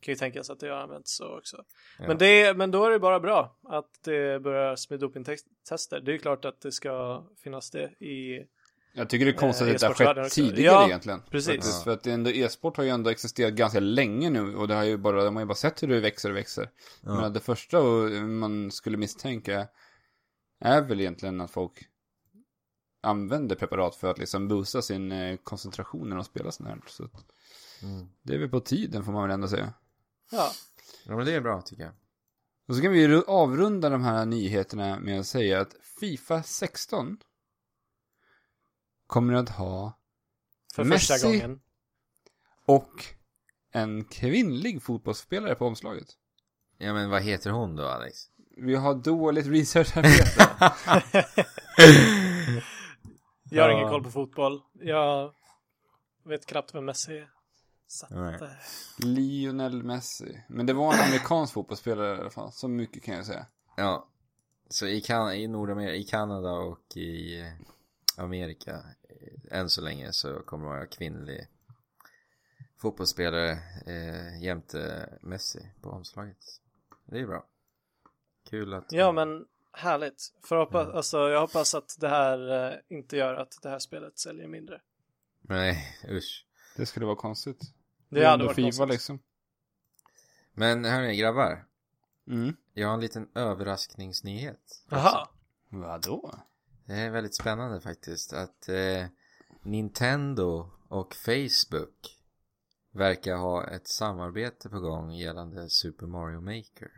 kan ju tänkas att det har använts så också. Ja. Men, det, men då är det bara bra att det börjar med dopingtester. Det är ju klart att det ska finnas det i Jag tycker det är konstigt Eh, att det har skett också. tidigare Ja, egentligen. precis. Faktiskt, För att ändå, e-sport har ju ändå existerat ganska länge nu och det har ju bara, de har ju bara sett hur det växer och växer. Ja. Men det första man skulle misstänka är väl egentligen att folk använder preparat för att liksom boosta sin eh, koncentration när de spelar sånt här. Så att Mm. det är väl på tiden får man väl ändå säga. Ja, ja, men det är bra tycker jag. Och så kan vi ju avrunda de här nyheterna med att säga att Fifa 16 kommer att ha för Messi. första gången. och en kvinnlig fotbollsspelare på omslaget. Ja, men vad heter hon då, Alex? Vi har dåligt researcharbete. Jag har Ja. ingen koll på fotboll. Jag vet knappt vem Messi är. Så att, Nej. eh, Lionel Messi. Men det var en amerikansk fotbollsspelare i alla fall. Så mycket kan jag säga. Ja. Så i, kan i Nordamerika, i Kanada och i eh, Amerika än så länge så kommer det vara kvinnlig fotbollsspelare eh, jämte Messi på omslaget. Det är bra. Kul att... ja men härligt. För hoppas, alltså, jag hoppas att det här eh, inte gör att det här spelet säljer mindre. Nej, usch. Det skulle vara konstigt. Det är hade varit Fifa konstigt. liksom. Men hörni grabbar. Mm. Jag har en liten överraskningsnyhet. Jaha. Vadå? Det är väldigt spännande faktiskt att eh, Nintendo och Facebook verkar ha ett samarbete på gång gällande Super Mario Maker.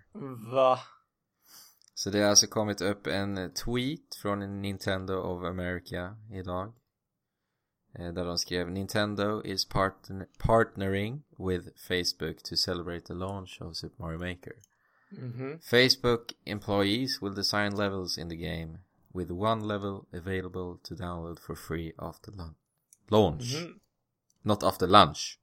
Va? Så det har alltså kommit upp en tweet från Nintendo of America idag. eh, Där de skrev Nintendo is partner partnering with Facebook to celebrate the launch of Super Mario Maker. Mhm. Facebook employees will design levels in the game with one level available to download for free after lun- launch. Mhm. Not after lunch.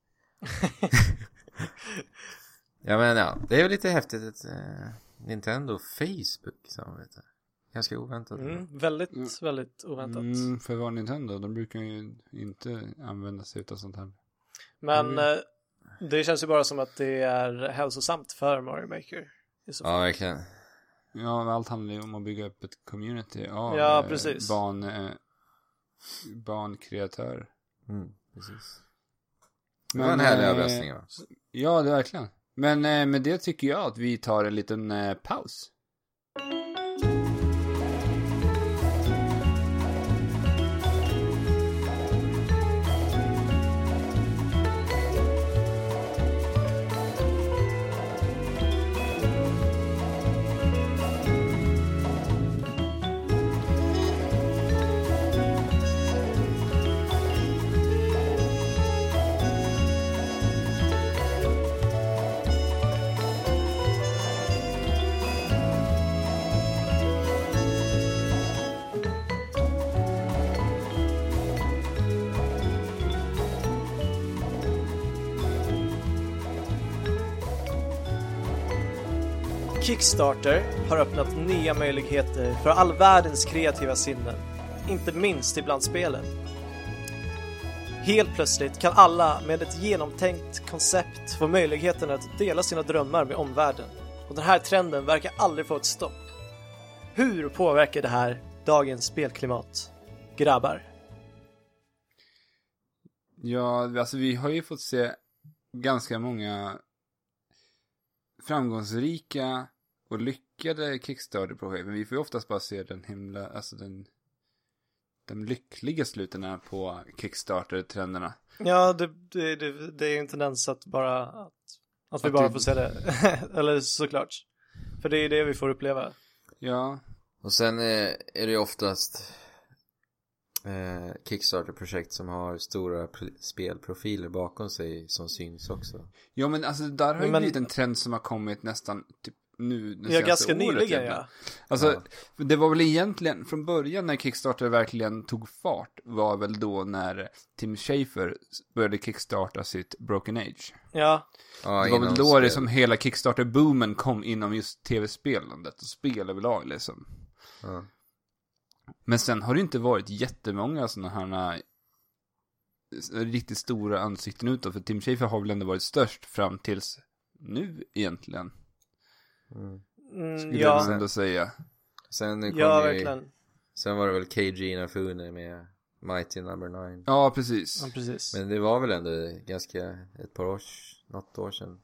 ja men ja, det är väl lite häftigt att eh, Nintendo och Facebook samarbete. Ganska oväntat. Mm, väldigt, Mm. väldigt oväntat. Mm, för vad Nintendo, de brukar ju inte använda sig av sånt här. Men Mm. eh, det känns ju bara som att det är hälsosamt för Mario Maker. Ja, verkligen. Ja, men allt handlar ju om att bygga upp ett community av Ja, eh, precis. barn, eh, barnkreatörer. Mm, precis. Det var en härlig eh, överraskning va? Ja, det är verkligen. Men eh, med det tycker jag att vi tar en liten eh, paus. Kickstarter har öppnat nya möjligheter för all världens kreativa sinnen, inte minst ibland spelen. Helt plötsligt kan alla med ett genomtänkt koncept få möjligheten att dela sina drömmar med omvärlden. Och den här trenden verkar aldrig få ett stopp. Hur påverkar det här dagens spelklimat? Grabbar. Ja, alltså vi har ju fått se ganska många framgångsrika och lyckade Kickstarter-projekt. Men vi får ju oftast bara se den himla, alltså den, de lyckliga sluten på Kickstarter-trenderna. Ja, det, det, det, det är ju en tendens att bara att, att vi Att bara det- får se det. Eller såklart. För det är ju det vi får uppleva. Ja, Och sen eh, är det ju oftast eh, Kickstarter-projekt som har stora pr- spelprofiler bakom sig som syns också. ja men alltså där har ju Men- blivit en trend som har kommit nästan typ nu den Ja, ganska året nyligen ja. Alltså, Ja. det var väl egentligen från början när Kickstarter verkligen tog fart var väl då när Tim Schafer började kickstarta sitt Broken Age. Ja, Ja, det var väl då spel. det som hela Kickstarter-boomen kom inom just tv-spelandet och spel överlag liksom. Ja. Men sen har det inte varit jättemånga sådana här eh, riktigt stora ansikten utåt. För Tim Schafer har väl ändå varit störst fram tills nu egentligen. Mm. mm, Skulle ja, jag ändå säga. Sen kom ja ju, verkligen. Sen var det väl KG Inafune med Mighty Number 9. Ja, precis. Ja, precis. Men det var väl ändå ganska ett par år, något år sedan.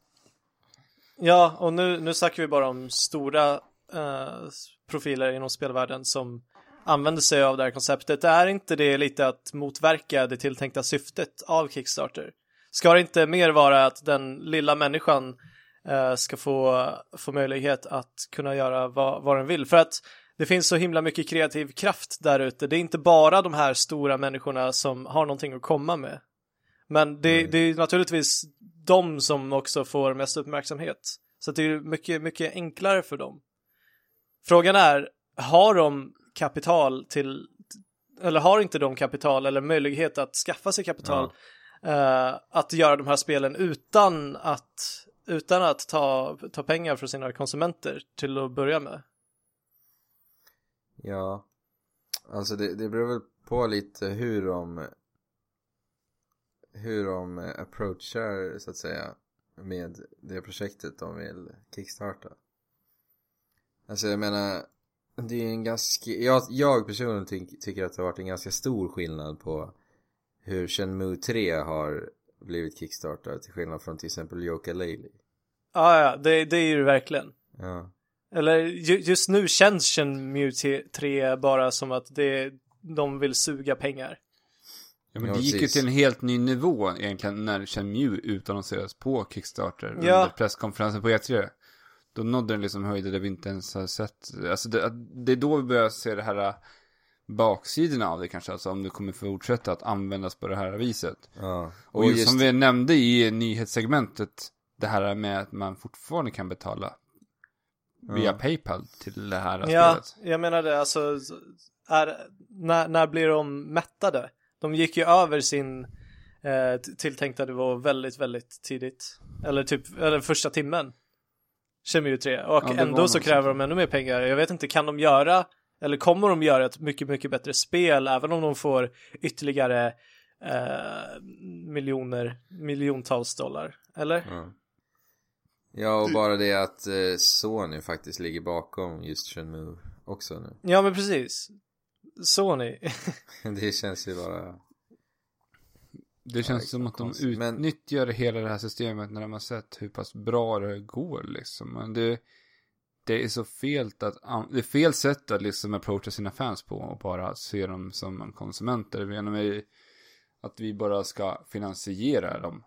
Ja, och nu, nu snackar vi bara om stora eh, profiler inom spelvärlden som använder sig av det här konceptet. Är inte det lite att motverka det tilltänkta syftet av Kickstarter? Ska det inte mer vara att den lilla människan eh, ska få, få möjlighet att kunna göra vad, vad den vill? För att det finns så himla mycket kreativ kraft där ute. Det är inte bara de här stora människorna som har någonting att komma med. Men det, Nej. det är naturligtvis de som också får mest uppmärksamhet. Så det är mycket, mycket enklare för dem. Frågan är, har de kapital till, eller har inte de kapital eller möjlighet att skaffa sig kapital eh, att göra de här spelen utan att, utan att ta, ta pengar från sina konsumenter till att börja med? Ja. Alltså det, det beror väl på lite hur de hur de approachar så att säga med det projektet de vill kickstarta. Alltså jag menar det är en ganska, jag, jag personligen ty, tycker att det har varit en ganska stor skillnad på hur Shenmue 3 har blivit kickstartad till skillnad från till exempel Yoka Laylee. Ja, ja, det, det är ju det verkligen. Ja. Eller ju, just nu känns Shenmue 3 bara som att det, de vill suga pengar. Ja, men Ja, det gick ju precis. till en helt ny nivå egentligen när Shenmue utannonserades på Kickstarter Ja. under presskonferensen på E3. Då nådde den liksom höjder där vi inte ens har sett. Alltså det, det är då vi börjar se det här äh, baksidorna av det kanske. Alltså om det kommer fortsätta att användas på det här viset. ja. Och, just, som vi nämnde i nyhetssegmentet. Det här med att man fortfarande kan betala via Ja. Paypal till det här Ja, spelet. jag menar det, alltså, är, när, när blir de mättade? De gick ju över sin eh, tilltänkta nivå väldigt, väldigt tidigt. Eller typ, eller första timmen. Shenmue 3. Och Ja, ändå så kräver de ännu mer pengar. Jag vet inte, kan de göra, eller kommer de göra ett mycket, mycket bättre spel även om de får ytterligare eh, miljoner, miljontals dollar? Eller? Ja. Ja, och bara det att eh, Sony faktiskt ligger bakom just Shenmue också nu. Ja, men precis. Sony. Det känns ju bara... Det känns Ja, som att de konstigt. Men- utnyttjar hela det här systemet när de har sett hur pass bra det går liksom. Men det, det är så fel att, det är fel sätt att liksom approacha sina fans på och bara se dem som konsumenter. Med att vi bara ska finansiera dem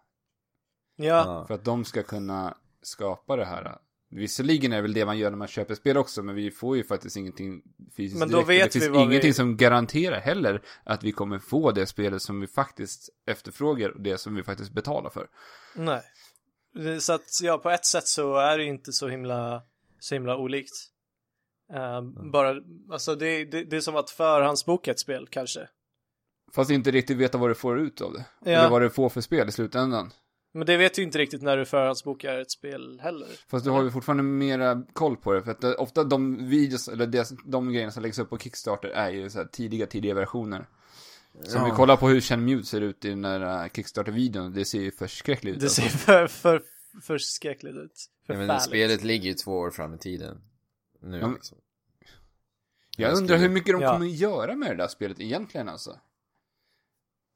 Ja. för att de ska kunna skapa det här. Visserligen är det väl det man gör när man köper spel också, men vi får ju faktiskt ingenting fysiskt Men då direkt. Vet det vi finns vad ingenting vi- som garanterar heller att vi kommer få det spelet som vi faktiskt efterfrågar och det som vi faktiskt betalar för. Nej. Så att ja, på ett sätt så är det inte så himla, så himla olikt. Eh, Bara, alltså det, det, det är som att förhandsboka ett spel kanske. Fast inte riktigt veta vad du får ut av det. Ja. Eller vad du får för spel i slutändan. Men det vet du inte riktigt när du förhandsbokar ett spel heller. Fast du har ju fortfarande mera koll på det. För att det, ofta de videos, eller det, de grejerna som läggs upp på Kickstarter är ju så här tidiga, tidiga versioner. Så om vi Ja. kollar på hur Shenmue ser ut i den där äh, Kickstarter-videon, det ser ju förskräckligt ut. Det alltså. ser för, för, för skräckligt ut. Ja, men spelet ligger ju två år fram i tiden. Nu Ja, liksom. Jag Jag undrar skulle- hur mycket de Ja. kommer göra med det där spelet egentligen alltså.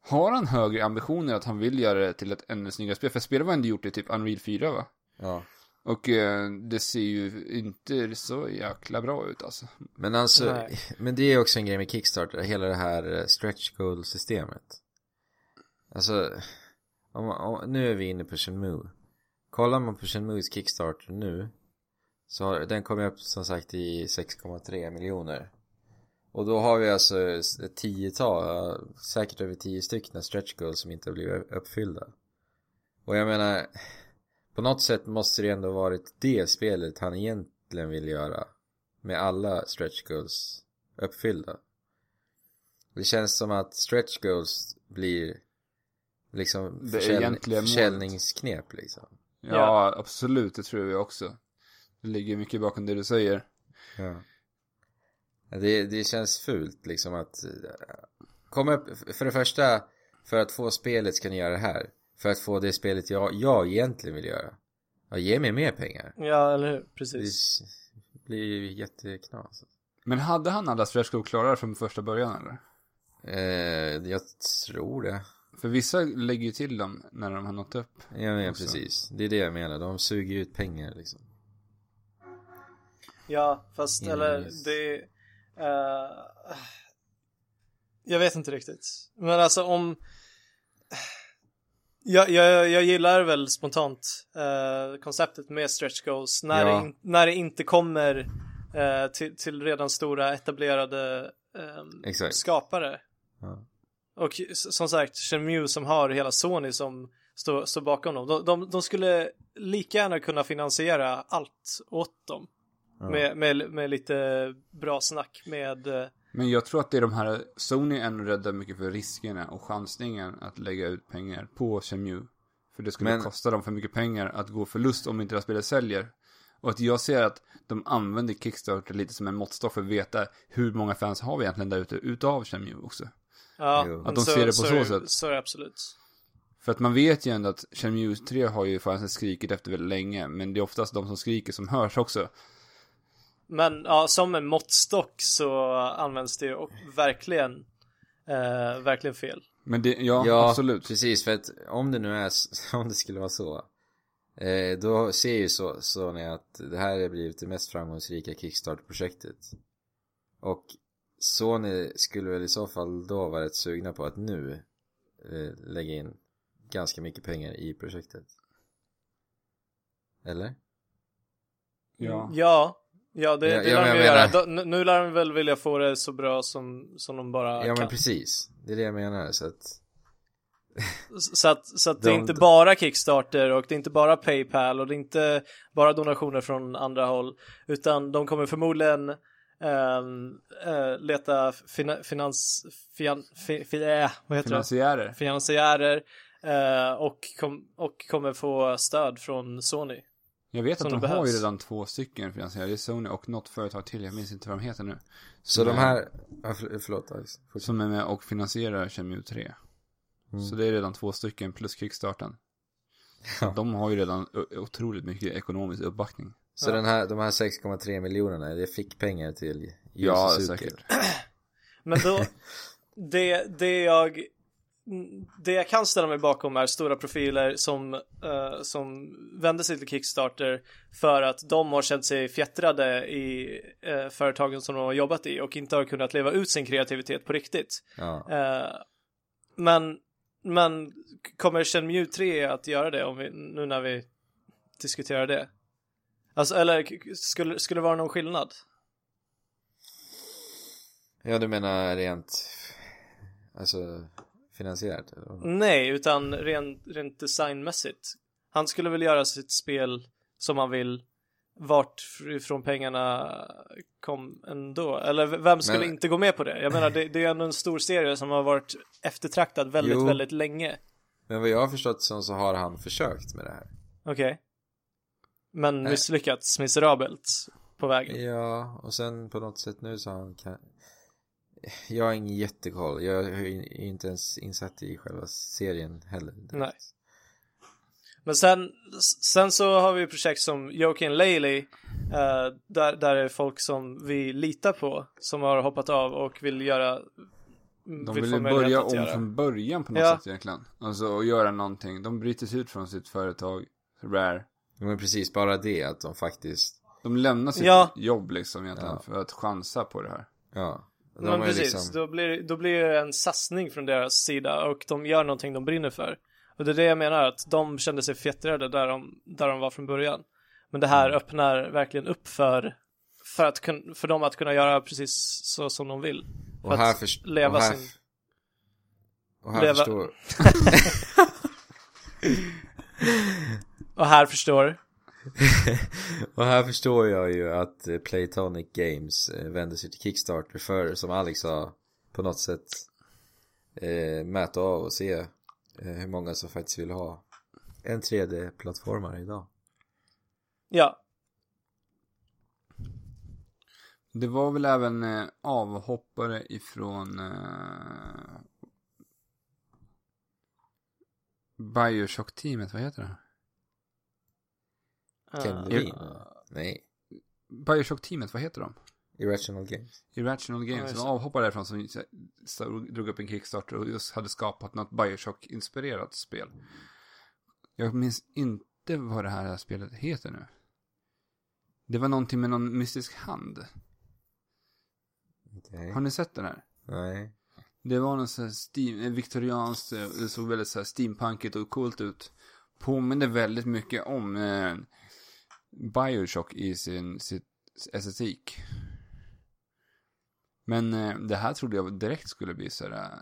Har han högre ambitioner att han vill göra det till ett ännu snyggare spel? För spelet var ändå gjort i typ Unreal 4 va? Ja. Och eh, det ser ju inte så jäkla bra ut alltså. Men alltså, Nej. men det är också en grej med Kickstarter, hela det här eh, stretch goal systemet. Alltså, om, om, nu är vi inne på Shenmue. Kollar man på Shenmues Kickstarter nu, så har, den kommer upp som sagt i 6,3 miljoner. Och då har vi alltså ett tiotal, säkert över tio stycken stretch goals som inte har blivit uppfyllda. Och jag menar, på något sätt måste det ändå varit det spelet han igen, egentligen vill göra med alla stretch goals uppfyllda. Det känns som att stretch goals blir liksom Det försäl egentliga målet. försäljningsknep liksom. Ja, Ja. absolut, det tror jag också. Det ligger mycket bakom det du säger. Ja. Det, det känns fult liksom att eh, komma upp, för det första för att få spelet ska ni göra det här. För att få det spelet jag, jag egentligen vill göra. Ja, ge mig mer pengar. Ja, eller hur? Det Precis. blir ju jätteknas. Men hade han alla stretch klara från första början eller? Eh, jag tror det. För vissa lägger ju till dem när de har nått upp. Ja, men precis. Det är det jag menar. De suger ut pengar liksom. Ja, fast Mm, eller yes. det... eh, jag vet inte riktigt. Men alltså om... Jag, jag, jag gillar väl spontant eh, konceptet med stretch goals när, Ja. det, in, när det inte kommer eh, till, till redan stora etablerade Exakt. skapare. Ja. Och som sagt, Shenmue som har hela Sony som står, står bakom dem. De, de, de skulle lika gärna kunna finansiera allt åt dem. Med, med, med lite bra snack med... eh, Men jag tror att det är de här, Sony är ändå rädda mycket för riskerna och chansningen att lägga ut pengar på Shenmue. För det skulle Men- kosta dem för mycket pengar att gå förlust om inte här spelet säljer. Och att jag ser att de använder Kickstarter lite som en måttstock för att veta hur många fans har vi egentligen där ute utav Shenmue också. Ja, Att de ser det på så är- sätt. Så är det absolut. För att man vet ju ändå att Shenmue 3 har ju fansen skrikit efter väldigt länge. Men det är oftast de som skriker som hörs också. Men ja, som en måttstock så används det och verkligen, eh, verkligen fel. Men det, ja, Ja, absolut. precis. För att om det nu är, om det skulle vara så. Eh, då ser ju så, Sony att det här har blivit det mest framgångsrika Kickstarter-projektet. Och Sony skulle väl i så fall då vara rätt sugna på att nu eh, lägga in ganska mycket pengar i projektet. Eller? Ja. Ja, ja det, Ja, det ja, lär de ju göra. De, nu- lär de väl vilja få det så bra som, som de bara Ja kan. men precis. Det är det jag menar. Så att, Så att, så att det är De- inte bara Kickstarter och det är inte bara Paypal och det är inte bara donationer från andra håll. Utan de kommer förmodligen ehm, eh, leta fina, finans, fian, fi, fi, äh, vad heter det? Finansiärer. finansiärer eh, och, kom, och kommer få stöd från Sony. Jag vet att de det har ju behövs. redan två stycken finansiärer. Det är Sony och något företag till. Jag minns inte vad de heter nu. så de är- här, för, förlåt Alex. Som är med och finansierar Shenmue 3. Mm. Så det är redan två stycken plus Kickstarten. Ja. De har ju redan otroligt mycket ekonomisk uppbackning. Så Ja. den här, de här 6,3 miljonerna, det fick pengar till Yu Ja, Suzuki. säkert. Men då, det, det jag det jag kan ställa mig bakom är stora profiler som, eh, som vänder sig till Kickstarter för att de har känt sig fjättrade i eh, företagen som de har jobbat i och inte har kunnat leva ut sin kreativitet på riktigt. Ja. Eh, men, men kommer Shenmue 3 att göra det om vi, nu när vi diskuterar det? Alltså, eller skulle, skulle det vara någon skillnad? ja, du menar rent, alltså vad? Nej, utan rent, rent designmässigt. Han skulle väl göra sitt spel som han vill vart ifrån pengarna kom ändå. Eller vem skulle Men- inte gå med på det? Jag menar, det, det är ändå en stor serie som har varit eftertraktad väldigt, Jo. väldigt länge. Men vad jag har förstått så, så har han försökt med det här. Okej. Men Nej. misslyckats miserabelt på vägen. Ja, och sen på något sätt nu så har han. Jag har ingen jättekoll. Jag är ju inte ens insatt i själva serien heller. Nej. Men sen, sen så har vi projekt som Joakim Laley, eh, där, där är folk som vi litar på, som har hoppat av och vill göra De vill ju möjlighet börja att om göra. från början på något Ja. sätt egentligen. Alltså och göra någonting. De bryter sig ut från sitt företag, Rare. Men precis, bara det att de faktiskt... De lämnar sitt Ja. jobb liksom egentligen Ja. för att chansa på det här. Ja. De Men precis, liksom... då, blir, då blir det en satsning från deras sida och de gör någonting de brinner för. Och det är det jag menar, att de kände sig fjättrade där de, där de var från början. Men det här Mm. öppnar verkligen upp för, för, att, för dem att kunna göra precis så som de vill. För Och här, först... leva och här... sin- Och här leva- förstår... Och här förstår, och här förstår jag ju att eh, Playtonic Games eh, vänder sig till Kickstarter för, som Alex sa, på något sätt eh, mäta av och se eh, hur många som faktiskt vill ha en 3D-plattformare idag. Ja, Det var väl även eh, avhoppare ifrån eh, Bioshock-teamet, vad heter det? Ken eh, Levine? Nej, Bioshock-teamet, vad heter de? Irrational Games. Irrational Ja, Games, som det. avhoppade därifrån som drog upp en Kickstarter och just hade skapat något Bioshock-inspirerat spel. Jag minns inte vad det här spelet heter nu. Det var någonting med någon mystisk hand. Okej. Har ni sett den här? Nej. Det var någon sån här steam, eh, viktorianskt, eh, det såg väldigt så här steampunkigt och coolt ut. Påminner väldigt mycket om eh, Bioshock i sin, sitt estetik. Men eh, det här trodde jag direkt skulle bli så här eh,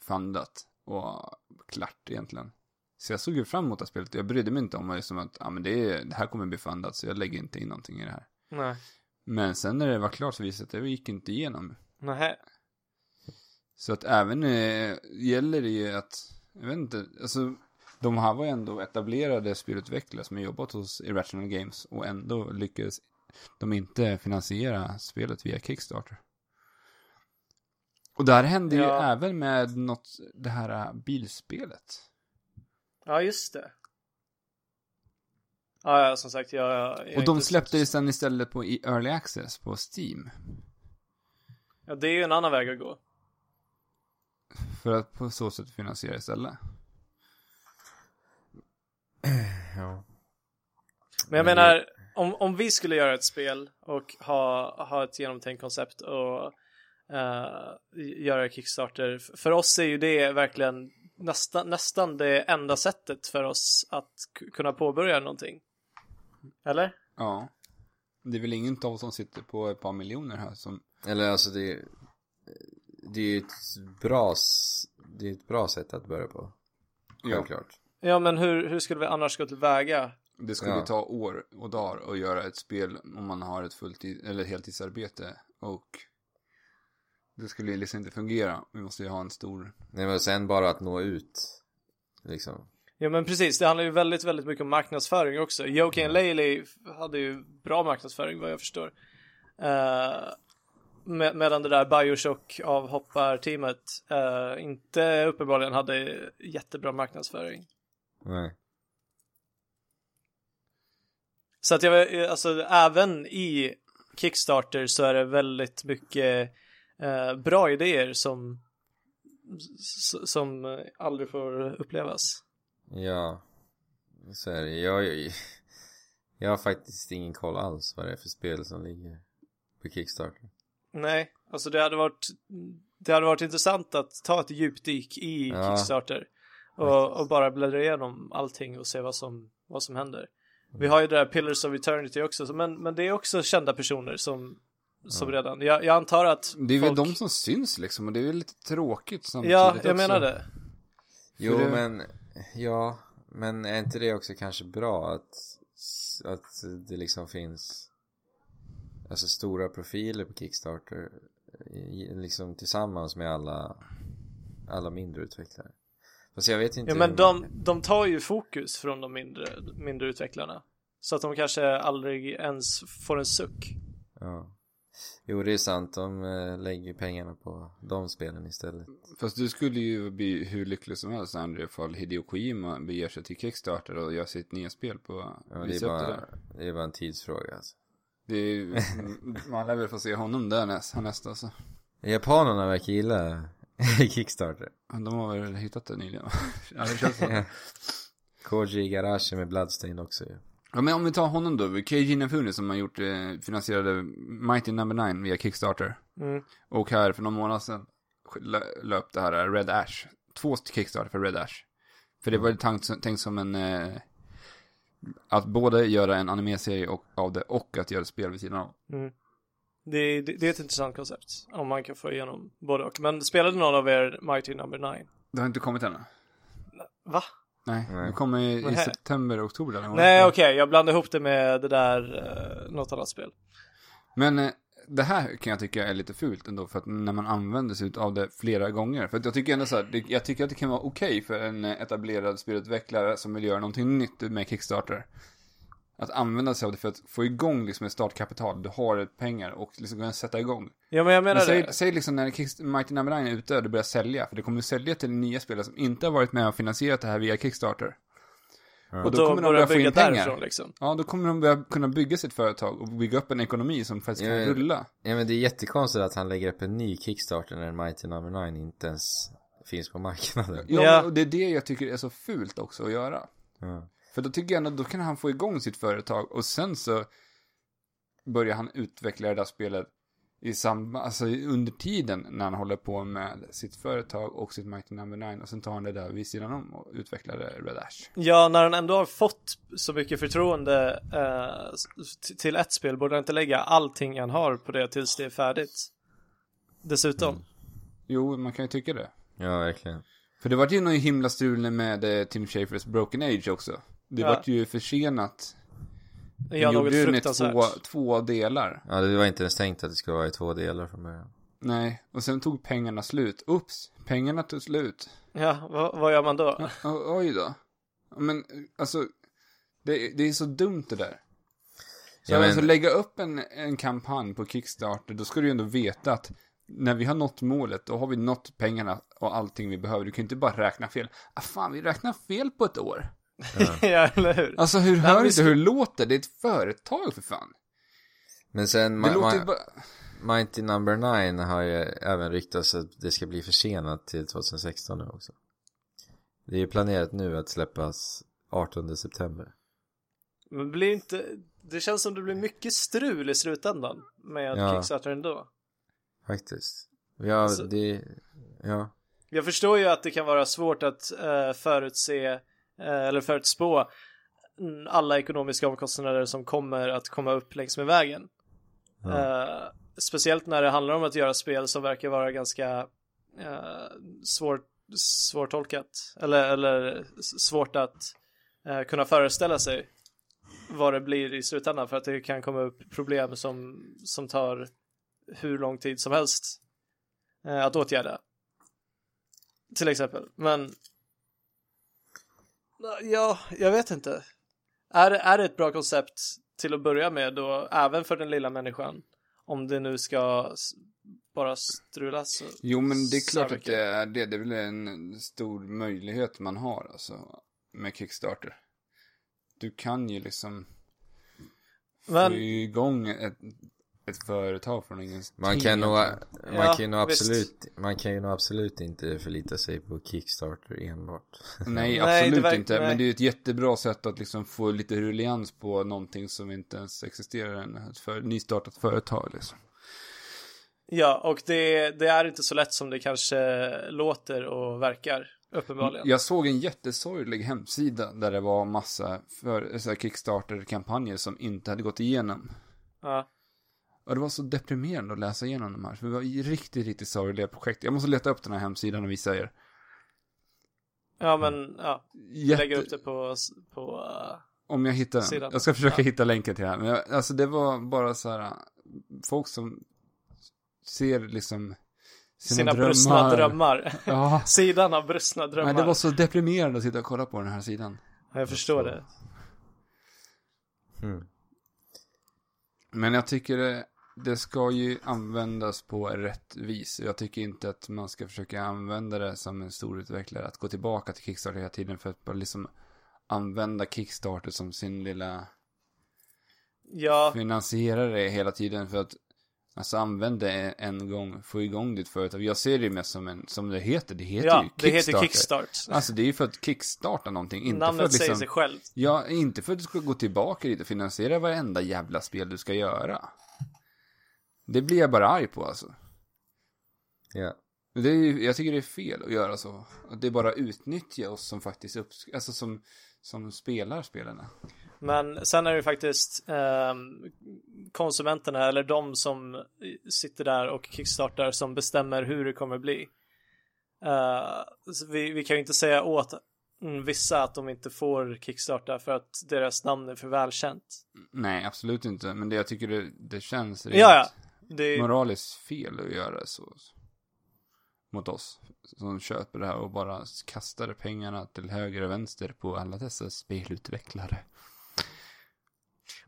fundat och klart egentligen. Så jag såg ju fram emot det här spelet. Jag brydde mig inte om det som att, ja men det, är, det här kommer bli fundat så jag lägger inte in någonting i det här. nej, Men sen när det var klart så visade det att det gick inte igenom. nej. Så att även eh, gäller det ju att, jag vet inte, alltså de här var ju ändå etablerade spelutvecklare som har jobbat hos Irrational Games och ändå lyckades de inte finansiera spelet via Kickstarter. Och det här hände ju Ja. även med något, det här eh, bilspelet. Ja, just det. Ja, ja, som sagt, jag, jag Och de släppte det sen istället på Early Access på Steam. Ja, det är ju en annan väg att gå. För att på så sätt finansiera istället. Ja. Men jag Men menar, om, om vi skulle göra ett spel och ha, ha ett genomtänkt koncept och eh, göra Kickstarter. För oss är ju det verkligen nästan, nästan det enda sättet för oss att kunna påbörja någonting. Eller? Ja. Det är väl ingen av oss som sitter på ett par miljoner här som Eller alltså det Det är ju ett bra Det är ett bra sätt att börja på Självklart Ja, men hur, hur skulle vi annars gå tillväga? Det skulle Ja. ta år och dagar att göra ett spel om man har ett fulltid eller heltidsarbete och det skulle liksom inte fungera. Vi måste ju ha en stor... Nej men sen bara att nå ut Liksom Ja men precis, det handlar ju väldigt, väldigt mycket om marknadsföring också. Joking Laley hade ju bra marknadsföring vad jag förstår. Uh, med, medan det där Bioshock avhopparteamet uh, inte uppenbarligen hade jättebra marknadsföring. Nej. Så att jag, alltså även i Kickstarter så är det väldigt mycket eh, bra idéer som som eh, aldrig får upplevas. Ja. Så är det. Jag, jag, jag har faktiskt ingen koll alls vad det är för spel som ligger på Kickstarter. Nej, alltså det hade varit det hade varit intressant att ta ett djupdyk i Ja. Kickstarter och, och bara bläddra igenom allting och se vad som, vad som händer. Vi har ju det där Pillars of Eternity också, så- men, men det är också kända personer som, som redan, jag, jag antar att Det är väl folk- de som syns liksom och det är väl lite tråkigt samtidigt Ja, jag också. menar det. Jo det- men Ja Men är inte det också kanske bra att Att det liksom finns Alltså stora profiler på Kickstarter Liksom tillsammans med alla Alla mindre utvecklare Fast jag vet inte Ja, men de, de tar ju fokus från de mindre, mindre utvecklarna. Så att de kanske aldrig ens får en suck. Ja Jo det är sant, de eh, lägger pengarna på de spelen istället Fast du skulle ju bli hur lycklig som helst Andrew ifall Hideo Kojima beger sig till Kickstarter och gör sitt nya spel på ja, det, är bara, där. det är bara en tidsfråga alltså. Det är man lär väl få se honom där nästa, nästa alltså. Japanerna verkar gilla Kickstarter De har väl hittat det nyligen ja, det känns så. Ja. Koji Igarashi med Bloodstained också ju Ja men om vi tar honom då, Keiji Inafune som har gjort, eh, finansierade Mighty Number 9 via Kickstarter. Mm. Och här för någon månad sedan lö- löpte här Red Ash. Två Kickstarter för Red Ash. För det var ju tänkt, tänkt som en, eh, att både göra en animeserie och, av det och att göra ett spel vid sidan av. Mm. Det, det, det är ett intressant koncept. Om man kan få igenom både och. Men spelade någon av er Mighty Number 9? Det har inte kommit ännu. Va? Nej, Nej. det kommer i, i september, oktober eller Nej okej, jag blandade ihop det med det där, uh, något annat spel. Men eh, det här kan jag tycka är lite fult ändå för att när man använder sig av det flera gånger. För att jag tycker ändå så här, det, jag tycker att det kan vara okej för en eh, etablerad spelutvecklare som vill göra någonting nytt med Kickstarter. Att använda sig av det för att få igång liksom ett startkapital. Du har pengar och liksom kunna sätta igång. Ja men jag menar Men säg, det. säg liksom när Mighty Number 9 är ute och du börjar sälja. För det kommer att sälja till nya spelare som inte har varit med och finansierat det här via Kickstarter. Ja. Och då, kommer de börja få bygga in pengar. därifrån liksom. Ja, då kommer de börja kunna bygga sitt företag och bygga upp en ekonomi som faktiskt kan Ja, ja. rulla. Ja men det är jättekonstigt att han lägger upp en ny Kickstarter när Mighty Number 9 inte ens finns på marknaden. Ja, Ja. och det är det jag tycker är så fult också att göra. Ja. För då tycker jag ändå, då kan han få igång sitt företag och sen så börjar han utveckla det där spelet i samband, alltså under tiden när han håller på med sitt företag och sitt Mighty Number 9 och sen tar han det där vid sidan om och utvecklar det Red Ash. Ja, när han ändå har fått så mycket förtroende eh, till ett spel borde han inte lägga allting han har på det tills det är färdigt. Dessutom. Jo, man kan ju tycka det. ja, verkligen. För det var ju någon himla strul med eh, Tim Schafers Broken Age också. Det Ja. vart ju försenat. Ja, De något gjorde ju den i två, två delar. Ja, det var inte ens tänkt att det skulle vara i två delar från början. Nej, och sen tog pengarna slut. Ups, pengarna tog slut. Ja, vad, vad gör man då? O- oj då. Men alltså, det, det är så dumt det där. Så Ja, men- alltså lägga upp en, en kampanj på Kickstarter, då ska du ju ändå veta att när vi har nått målet, då har vi nått pengarna och allting vi behöver. Du kan ju inte bara räkna fel. Ah fan, vi räknar fel på ett år. ja, eller hur? Alltså hur Nej, hör du inte hur det låter? Det är ett företag för fan. Men sen, Det Ma- låter ju Ma- bara... Mighty Number 9 har ju även ryktats att det ska bli försenat till 2016 nu också. Det är ju planerat nu att släppas 18 september. Men blir inte, det känns som det blir mycket strul i slutändan med Ja. Kickstarter ändå. Faktiskt. Ja, Alltså- det... Ja. Jag förstår ju att det kan vara svårt att eh, förutse eller förutspå mm, alla ekonomiska omkostnader som kommer att komma upp längs med vägen. Eh, speciellt när det handlar om att göra spel som verkar vara ganska eh, svår, svårtolkat eller, eller svårt att eh, kunna föreställa sig vad det blir i slutändan för att det kan komma upp problem som, som tar hur lång tid som helst eh, att åtgärda. Till exempel, men ja, jag vet inte. Är, är det ett bra koncept till att börja med då, även för den lilla människan? Om det nu ska bara strulas. Jo, men det är klart att det är det. Det är väl en stor möjlighet man har alltså med Kickstarter. Du kan ju liksom Men, få igång ett, ett företag från ingenstans. Man kan nog, man Ja, kan ju nog visst. absolut, man kan ju nog absolut inte förlita sig på Kickstarter enbart. Nej, Nej, absolut verk- inte. nej. Men det är ju ett jättebra sätt att liksom få lite ruljans på någonting som inte ens existerar än. Ett för, nystartat företag liksom. ja, och det, det är inte så lätt som det kanske låter och verkar, uppenbarligen. Jag såg en jättesorglig hemsida där det var massa för, så här Kickstarter-kampanjer som inte hade gått igenom. Ja. Och det var så deprimerande att läsa igenom de här. För det var riktigt, riktigt sorgliga projekt. Jag måste leta upp den här hemsidan och visa er. ja, men ja, Jätte... lägger upp det på, på uh, Om jag hittar den. Sidan. Jag ska försöka Ja. hitta länken till det här. Men jag, alltså det var bara så här. Folk som ser liksom sina, sina, drömmar. brustna drömmar. Ja. Sidan av brustna drömmar. Nej, det var så deprimerande att sitta och kolla på den här sidan. Ja, Jag förstår det. Mm. Men jag tycker det, det ska ju användas på rätt vis. Jag tycker inte att man ska försöka använda det som en stor utvecklare. Att gå tillbaka till Kickstarter hela tiden för att bara liksom använda Kickstarter som sin lilla Ja, finansiera det hela tiden för att alltså använd det en gång, få igång ditt företag. Jag ser det mest som en, som det heter, det heter ja ju det Kickstarter. heter Kickstart. Alltså det är ju för att kickstarta någonting, inte för Namnet att säger liksom, sig själv. ja, inte för att du ska gå tillbaka dit och finansiera varenda jävla spel du ska göra. Det blir jag bara arg på alltså. Ja. Det är, jag tycker det är fel att göra så. Att det är bara utnyttja oss som faktiskt uppsk- alltså som, som spelar spelarna. Men sen är det ju faktiskt ehm, konsumenterna eller de som sitter där och kickstartar som bestämmer hur det kommer bli. Eh, vi, vi kan ju inte säga åt vissa att de inte får kickstarta för att deras namn är för välkänt. Nej, absolut inte. Men det jag tycker det, det känns rent Ja, ja. Det, moraliskt fel att göra så. Mot oss som köper det här och bara kastar pengarna till höger och vänster på alla dessa spelutvecklare.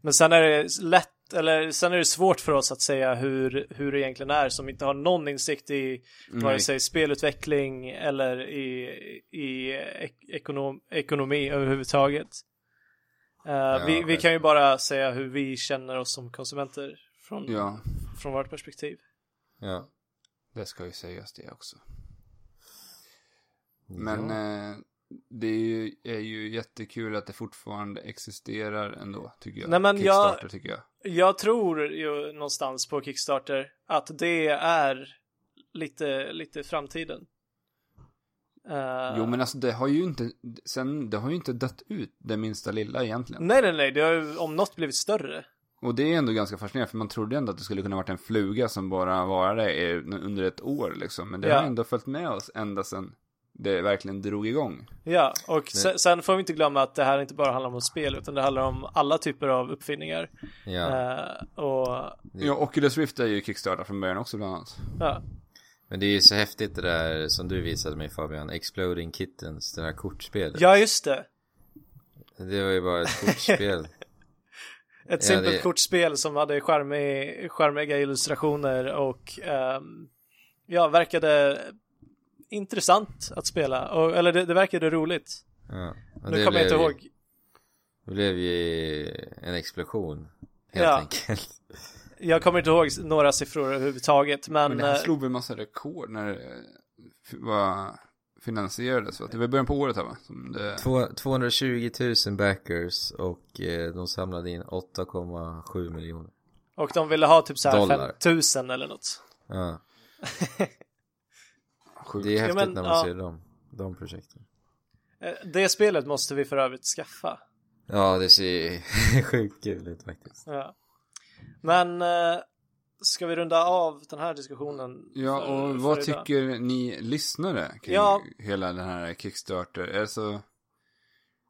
men sen är det lätt, eller sen är det svårt för oss att säga hur, hur det egentligen är som inte har någon insikt i vare sig spelutveckling eller i, i ek- ekonom, ekonomi överhuvudtaget. Eh, vi, vi själv. kan ju bara säga hur vi känner oss som konsumenter från, Ja, från vårt perspektiv. Ja. det ska ju sägas det också. Men ja. eh, det är ju, är ju jättekul att det fortfarande existerar ändå, tycker jag. Nej, men jag- Kickstarter, tycker jag. Jag tror ju någonstans på Kickstarter att det är lite, lite framtiden. Eh, Jo, men alltså det har ju inte, sen, det har ju inte dött ut det minsta lilla egentligen. Nej, nej, nej, det har ju om något blivit större. Och det är ändå ganska fascinerande, för man trodde ändå att det skulle kunna varit en fluga som bara varade under ett år liksom. Men det Ja. har ändå följt med oss ända sedan det verkligen drog igång. Ja, och sen, sen får vi inte glömma att det här inte bara handlar om spel, utan det handlar om alla typer av uppfinningar. ja. Eh, och, Ja, Oculus Rift är ju Kickstarter från början också bland annat. ja. Men det är ju så häftigt det där som du visade mig Fabian, Exploding Kittens, det här kortspelet. ja, just det. Det var ju bara ett kortspel. Ett Ja, simpelt det- kortspel som hade charmig, charmiga illustrationer och ehm, ja, verkade intressant att spela. Och, eller det, det verkade roligt. Ja. Nu kommer jag inte ihåg. Det blev ju en explosion. Helt Ja. enkelt. Jag kommer inte ihåg några siffror överhuvudtaget, men, Men det här eh, slog väl massa rekord när det eh, var finansierades. Va? Det var början på året här va? Som det... Två- 220 000 backers och eh, de samlade in 8,7 miljoner. och de ville ha typ så här Dollar. 5000 eller något. Ja. Sjukt. Det är häftigt men, när man ja. ser dem, de projekten. Eh, Det spelet måste vi för övrigt skaffa. Ja, det ser sjukt kul ut faktiskt. Ja. Men eh, ska vi runda av den här diskussionen? Ja, för- och för vad idag? tycker ni lyssnare kring Ja. hela den här Kickstarter? Alltså,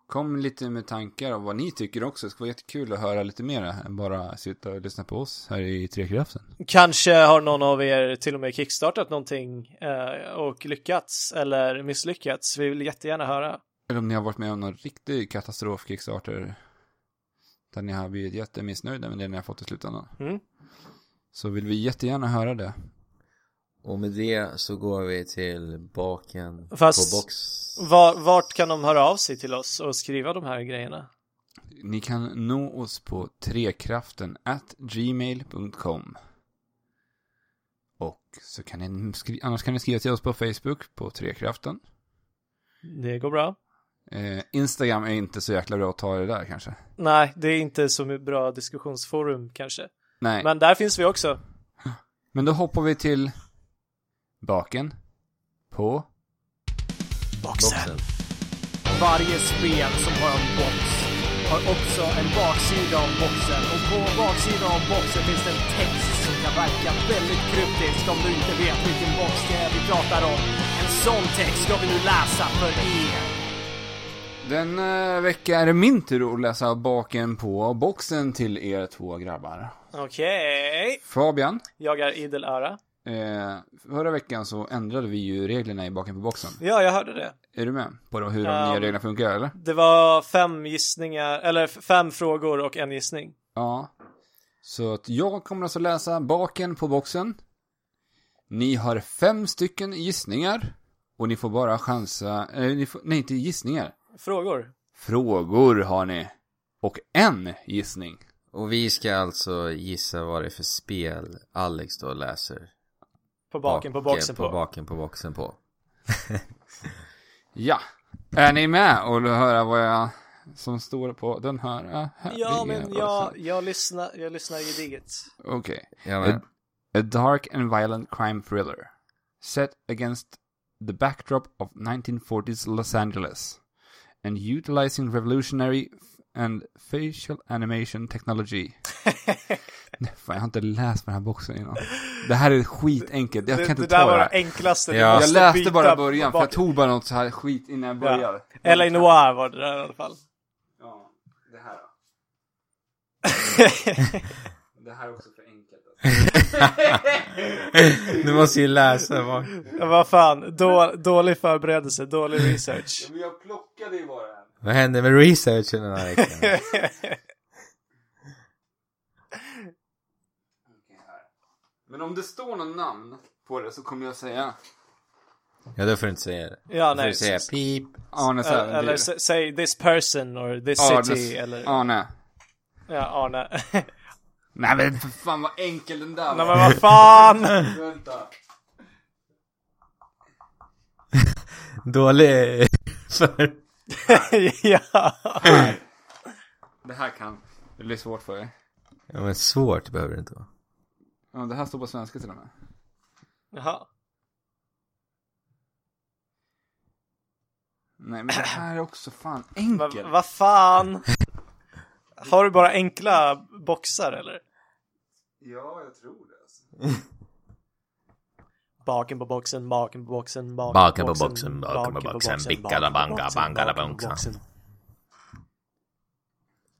kom lite med tankar om vad ni tycker också. Det ska vara jättekul att höra lite mer än bara sitta och lyssna på oss här i Trekraften. Kanske har någon av er till och med kickstartat någonting eh, och lyckats eller misslyckats. Vi vill jättegärna höra. Eller om ni har varit med om någon riktig katastrof Kickstarter. Där ni har blivit jättemissnöjda med det ni har fått i slutändan. Mm. Så vill vi jättegärna höra det. Och med det så går vi till baken Fast- på box. Var, vart kan de höra av sig till oss och skriva de här grejerna? Ni kan nå oss på trekraften at gmail.com Och så kan ni skri- annars kan ni skriva till oss på Facebook på Trekraften. Det går bra. Eh, Instagram är inte så jäkla bra att ta det där kanske. Nej, det är inte så bra diskussionsforum kanske. Nej, men, Men där finns vi också. då hoppar vi till baken på Boxen. Varje spel som har en box har också en baksida av boxen och på baksidan av boxen finns det en text som kan verka väldigt kryptisk om du inte vet vilken box det är vi pratar om. En sån text ska vi nu läsa för er. Den eh, vecka är det min tur att läsa baken på boxen till er två grabbar. Okej. Fabian, Jag är idel öra. eh, förra veckan så ändrade vi ju reglerna i baken på boxen. Ja, jag hörde det. Är du med på hur de Um, nya reglerna funkar eller? Det var fem gissningar, eller fem frågor och en gissning. Ja. Så att jag kommer alltså läsa baken på boxen. Ni har fem stycken gissningar. Och ni får bara chansa, eh, får, nej inte gissningar. Frågor. Frågor har ni. Och en gissning. Och vi ska alltså gissa vad det är för spel Alex då läser. På baken på boxen på. på. baken på boxen på. Ja. Är ni med och vill höra vad jag som står på den här? äh, här Ja, men jag, jag lyssnar, jag lyssnar gediget. Okej. Ja, A, a dark and violent crime thriller. Set against the backdrop of 1940s Los Angeles. And utilizing revolutionary and facial animation technology. Fan, jag har inte läst på den här boxen innan. Det här är skitenkelt, jag det, kan inte det ta där det var här. det enklaste. Ja. Jag läste bara början, för jag tog bara något så här skit innan jag började. LA Noir var det där i alla fall. Ja, det här då. Det här är också för enkelt. Alltså. Du måste ju läsa bak. Ja, vad fan, då, dålig förberedelse, dålig research. Men jag plockade ju bara. Vad hände med researchen den här veckan? Men om det står någon namn på det så kommer jag säga Ja, då får du inte säga det. Ja, Då får nej. du säga pip. Arne Eller, eller säg this person or this Arne, city eller Arne. ja, Arne. Nej men för fan vad enkel den där Nej var. men vad fan! Vänta. Dålig för... ja. Det här kan det blir svårt för er. Ja, men svårt behöver det inte vara. Ja, det här står på svenska till och med. Jaha. Nej men det här är också fan Va- enkelt. Vad fan? Har du bara enkla boxar eller? Ja, jag tror det alltså. Baken på boxen, baken på boxen, baken, på boxen, baken på boxen, bickala banga, bangala boxen.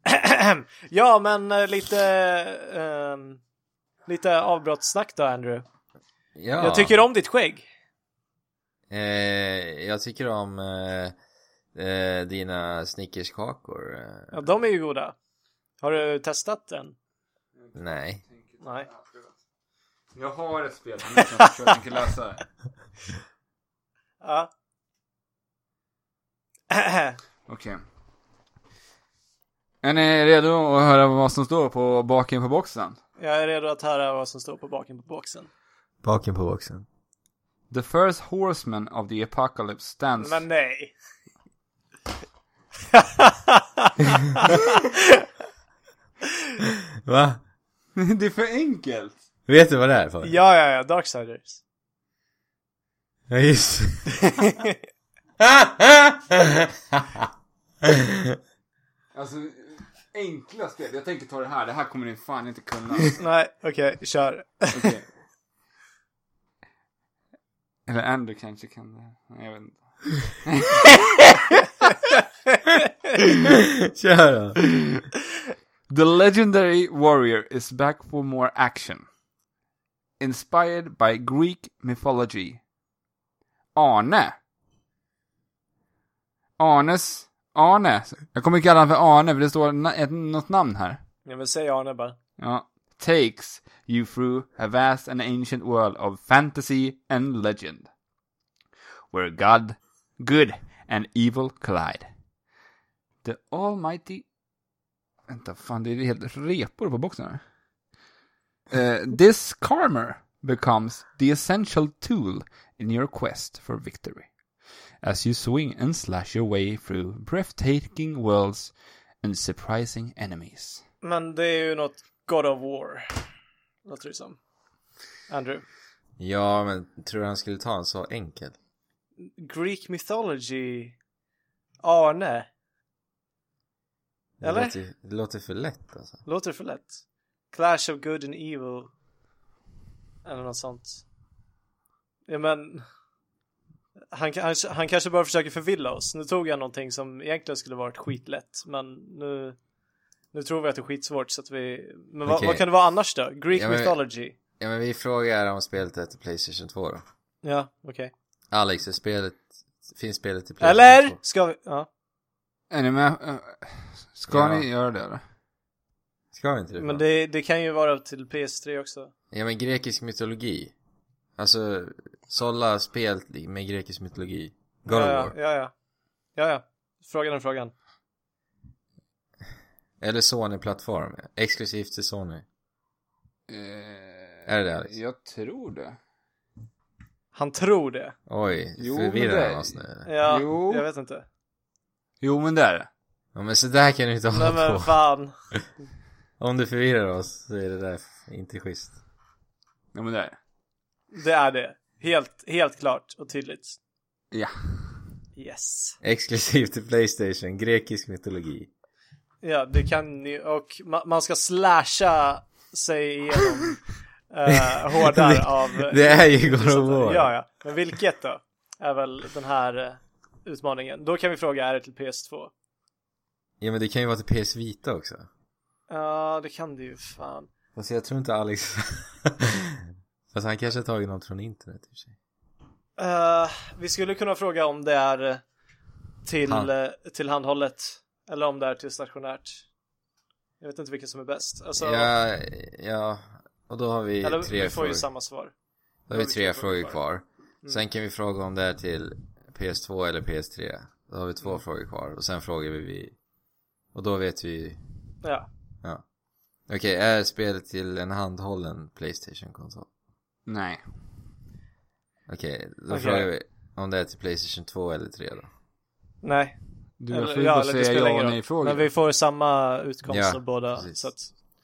ja, men eh, lite... ehm, lite avbrottssnack då, Andrew. Ja. Jag tycker om ditt skägg. Eh, jag tycker om eh, eh, dina snickerskakor. Ja, de är ju goda. Har du testat den? nej. Nej. Jag har ett spel som jag tänker läsa. Ja. Okej. Är ni redo att höra vad som står på baken på boxen? Jag är redo att höra vad som står på baken på boxen. Baken på boxen. The first horseman of the apocalypse stands... Men nej. Va? det är för enkelt! Vet du vad det är för? ja, ja, ja, Darksiders. Ja, just Alltså, enkla spel. Jag tänker ta det här. Det här kommer ni fan inte kunna. nej, okej, kör. Okej. Eller Andrew kanske kan det. Nej, jag vet inte. Kör då. The legendary warrior is back for more action. Inspired by Greek mythology. Arne. Arnes... Arne. Jag kommer kalla honom för Arne för det står na- ett, något namn här. Jag vill säga Arne bara. Ja. Takes you through a vast and ancient world of fantasy and legend. Where God, good and evil collide. The almighty... Vänta, fan det är helt repor på boxen här. Eh, this karmer becomes the essential tool in your quest for victory. As you swing and slash your way through breathtaking worlds and surprising enemies. Men det är ju något God of War. Låter det som. Andrew. Ja, men tror du han skulle ta en så enkel? Greek mythology. Arne. Det Eller? Låter, det låter för lätt alltså. Låter för lätt. Clash of good and evil. Eller något sånt. Ja men. Han, han, han kanske bara försöker förvilla oss. Nu tog jag någonting som egentligen skulle varit skitlätt. Men nu. Nu tror vi att det är skitsvårt så att vi. Men vad, Okej. vad kan det vara annars då? Greek Ja, men- mythology. Ja, men vi frågar om spelet heter Playstation 2 då. Ja, okej. Alex, är spelet... Finns spelet till Playstation Eller? 2? Ska vi? Ja. Är ni med? Ska Ja. ni göra det eller? Ska vi inte det? Men det, det kan ju vara till PS3 också. Ja, men grekisk mytologi. Alltså, sålla spel med grekisk mytologi. God ja, War. ja, ja. Ja, ja. Frågan är frågan. Eller Sony-plattform. Exklusivt till Sony. Eh, Är det det, Alex? Jag tror det. Han tror det. Oj, Jo, men förvirrar det- han oss nu? Ja, Jo. jag vet inte. Jo men det är det. Ja, men så där kan du inte Nej hålla men på. fan. Om du förvirrar oss så är det där inte schysst. Jo men det är det. Det är det. Helt, helt klart och tydligt. Ja. Yes. Exklusivt till Playstation, grekisk mytologi. Ja, det kan ni. Och ma- man ska slasha sig igenom uh, hårdar av... Det är ju God of War. Ja, ja. Men vilket då? Är väl den här uh, utmaningen. Då kan vi fråga, är det till PS2? Ja men det kan ju vara till PS Vita också. Ja, det kan det ju fan. Fast jag tror inte Alex... Fast han kanske har tagit något från internet i och för sig. Uh, vi skulle kunna fråga om det är eh, till, Hand. uh, till handhållet eller om det är till stationärt. Jag vet inte vilket som är bäst. Alltså, Ja, ja. Och då har vi eller tre vi får frågor. ju samma svar. Då har vi tre frågor kvar. Sen kan vi fråga om det är till PS2 eller PS3. Då har vi två frågor kvar. Och sen frågar vi vi... Och då vet vi... Ja. Ja. Okej, är spelet till en handhållen Playstation-konsol? Nej. Okej, då Okej. frågar vi om det är till Playstation 2 eller 3 då. Nej. Du Eller- får ju det säga ja och nej frågor. Men vi får samma utkomst Ja, båda. precis. Så att,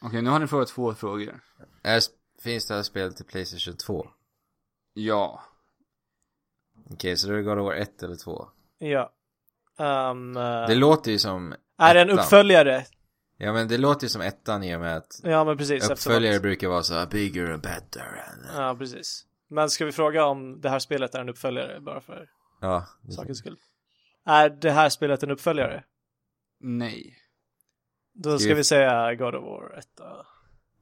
Okej, nu har ni frågat två frågor. Är, finns det här spelet till Playstation 2? Ja. Okej, så då är det God of War 1 eller 2? ja. Um, Det låter ju som... är det en uppföljare? Ja men det låter ju som ettan i och med att Ja men precis. uppföljare brukar vara så här bigger and better Ja precis. Men ska vi fråga om det här spelet är en uppföljare bara för Ja, det- sakens skull? Är det här spelet en uppföljare? Nej. Då ska Ska vi- vi säga God of War 1 då.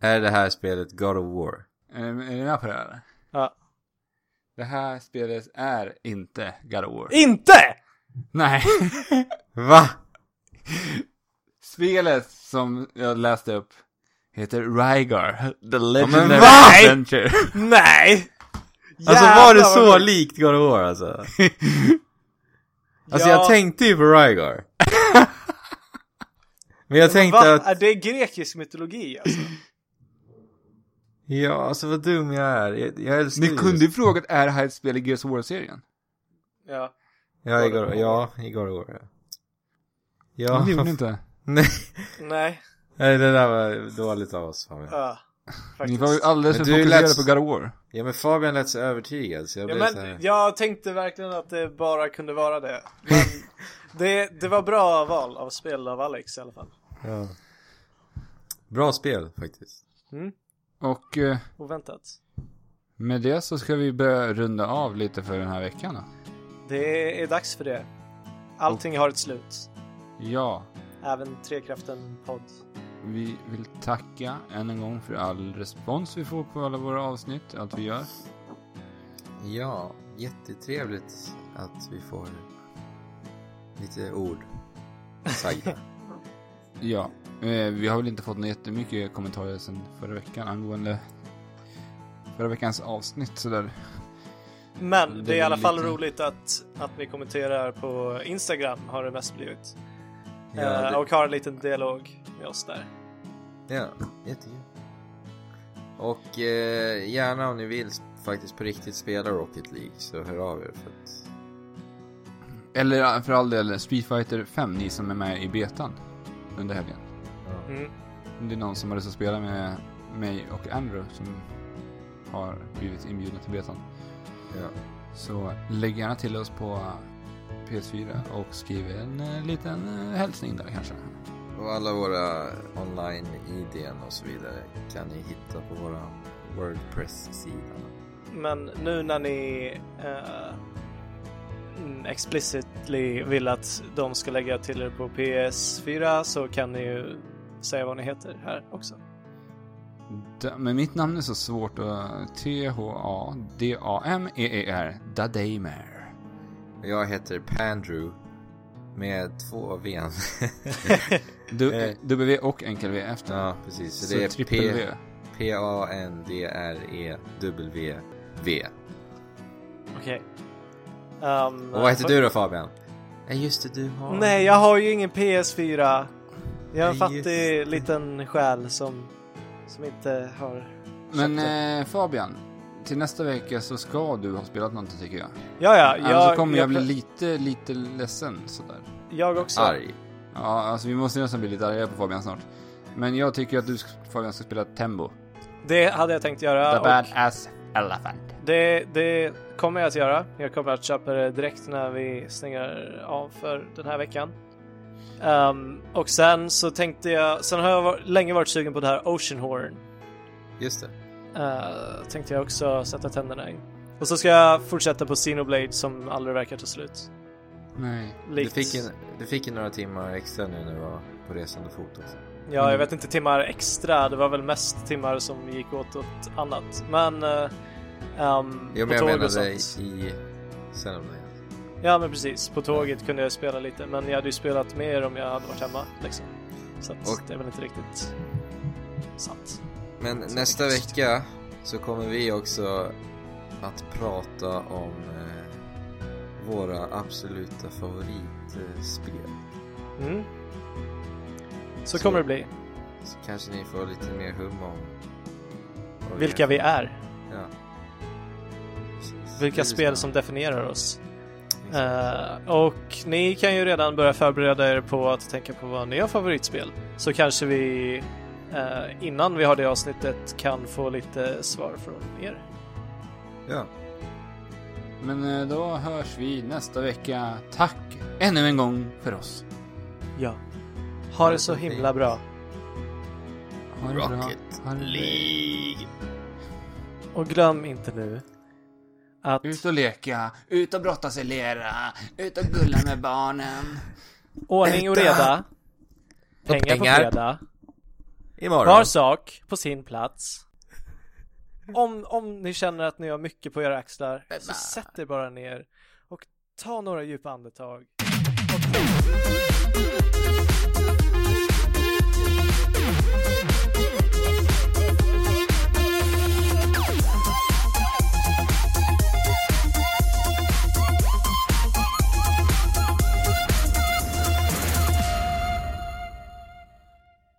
Är det här spelet God of War? Är, är ni med på det här? Ja. Det här spelet är inte God of War. INTE! Nej. Va? Spelet som jag läste upp heter Rygar. The Legendary va? Adventure. Nej! Alltså var det så likt God of War alltså? Alltså Ja. jag tänkte ju på Rygar. Men jag tänkte Va? att, Är det grekisk mytologi alltså? ja alltså vad dum jag är. Jag, jag älskar Ni kunde ju frågat, är det här ett spel i Gears of War-serien? Ja. Ja, i God of, ja, i God of War ja. Ja, det gjorde ni inte. Nej, Nej. nej det där var dåligt av oss Fabian. Ja. Ni Faktiskt. var ju alldeles för du fokuserade lät- på God of War. Ja men Fabian lät så övertygad så jag Ja, blev men så här... jag tänkte verkligen att det bara kunde vara det. Men det, det var bra val av spel av Alex i alla fall. Ja. Bra spel faktiskt. Mm. Och eh, Oväntat. med det så ska vi börja runda av lite för den här veckan då. Det är dags för det. Allting har ett slut. Ja, Även Trekraften podd. vi vill tacka än en gång för all respons vi får på alla våra avsnitt, allt vi gör. Ja, jättetrevligt att vi får lite ord sagda. Ja, eh, vi har väl inte fått jättemycket kommentarer sedan förra veckan angående förra veckans avsnitt sådär. Men Det det är i alla fall lite- roligt att, att ni kommenterar på Instagram har det mest blivit. Ja, Eh, det, och har en liten dialog med oss där. ja jättekul. Och eh, gärna om ni vill faktiskt på riktigt spela Rocket League så hör av er för att Eller eh, för all del Street Fighter 5, ni som är med i betan under helgen. Mm. Om det är någon som har lust att spela med mig och Andrew som har blivit inbjudna till betan. ja. Så lägg gärna till oss på PS4 och skriv en eh, liten eh, hälsning där kanske. Och alla våra online-IDn och så vidare kan ni hitta på våra Wordpress-sida. Men nu när ni eh, explicitly vill att de ska lägga till er på PS4 så kan ni ju säga vad ni heter här också. Men mitt namn är så svårt att T-H-A-D-A-M-E-E-R Dadaimer. Jag heter Pandrew med två V. Du, Eh. W och enkel V efter. ja, precis. Så, Så det är P- V. P-A-N-D-R-E-W-V. Okej. Um, Och vad heter du då Fabian? Ja just det, du har... Nej, jag har ju ingen PS4. Jag är en Nej, fattig liten själ som, som inte har Men eh, Fabian, till nästa vecka så ska du ha spelat någonting tycker jag. Ja, ja, Annars jag, så kommer jag, jag, bli lite, lite ledsen sådär. jag också. Arg. Ja, alltså vi måste nästan bli lite arga på Fabian snart. Men jag tycker att du Fabian ska spela Tembo. Det hade jag tänkt göra. The och Badass Elephant. det, det kommer jag att göra. Jag kommer att köpa det direkt när vi stänger av för den här veckan. Ehm, och sen så tänkte jag, sen har jag länge varit sugen på det här Ocean Horn. Just det. Uh, tänkte jag också sätta tänderna i. Och så ska jag fortsätta på Xenoblade som aldrig verkar ta slut. Nej. Likt... Du fick, en, du fick en några timmar extra nu när du var på resande fot också. Ja, jag Mm. vet inte timmar extra. Det var väl mest timmar som gick åt åt annat. Men... Uh, um, Jo men jag menade i Xenoblade. Ja, men precis. På tåget kunde jag spela lite. Men jag hade ju spelat mer om jag hade varit hemma. Liksom. Så att Och- det är väl inte riktigt sant. Men nästa vecka så kommer vi också att prata om eh, våra absoluta favoritspel. Mm. Så, Så- kommer det bli. Så kanske ni får lite mer hum om Vilka vi är. Ja. Vilka spel som definierar oss. Eh, och ni kan ju redan börja förbereda er på att tänka på vad ni har favoritspel. Så kanske vi eh, innan vi har det avsnittet kan få lite svar från er. Ja. Men eh, då hörs vi nästa vecka. Tack ännu en gång för oss. Ja. Ha det så himla bra. Ha det bra. Ha det. League. Och glöm inte nu att Ut och leka, ut och brottas i lera, ut och gulla med barnen. ordning och reda, pengar på fredag, Imorgon. var sak på sin plats. Om, om ni känner att ni har mycket på era axlar, så sätt er bara ner och ta några djupa andetag. Och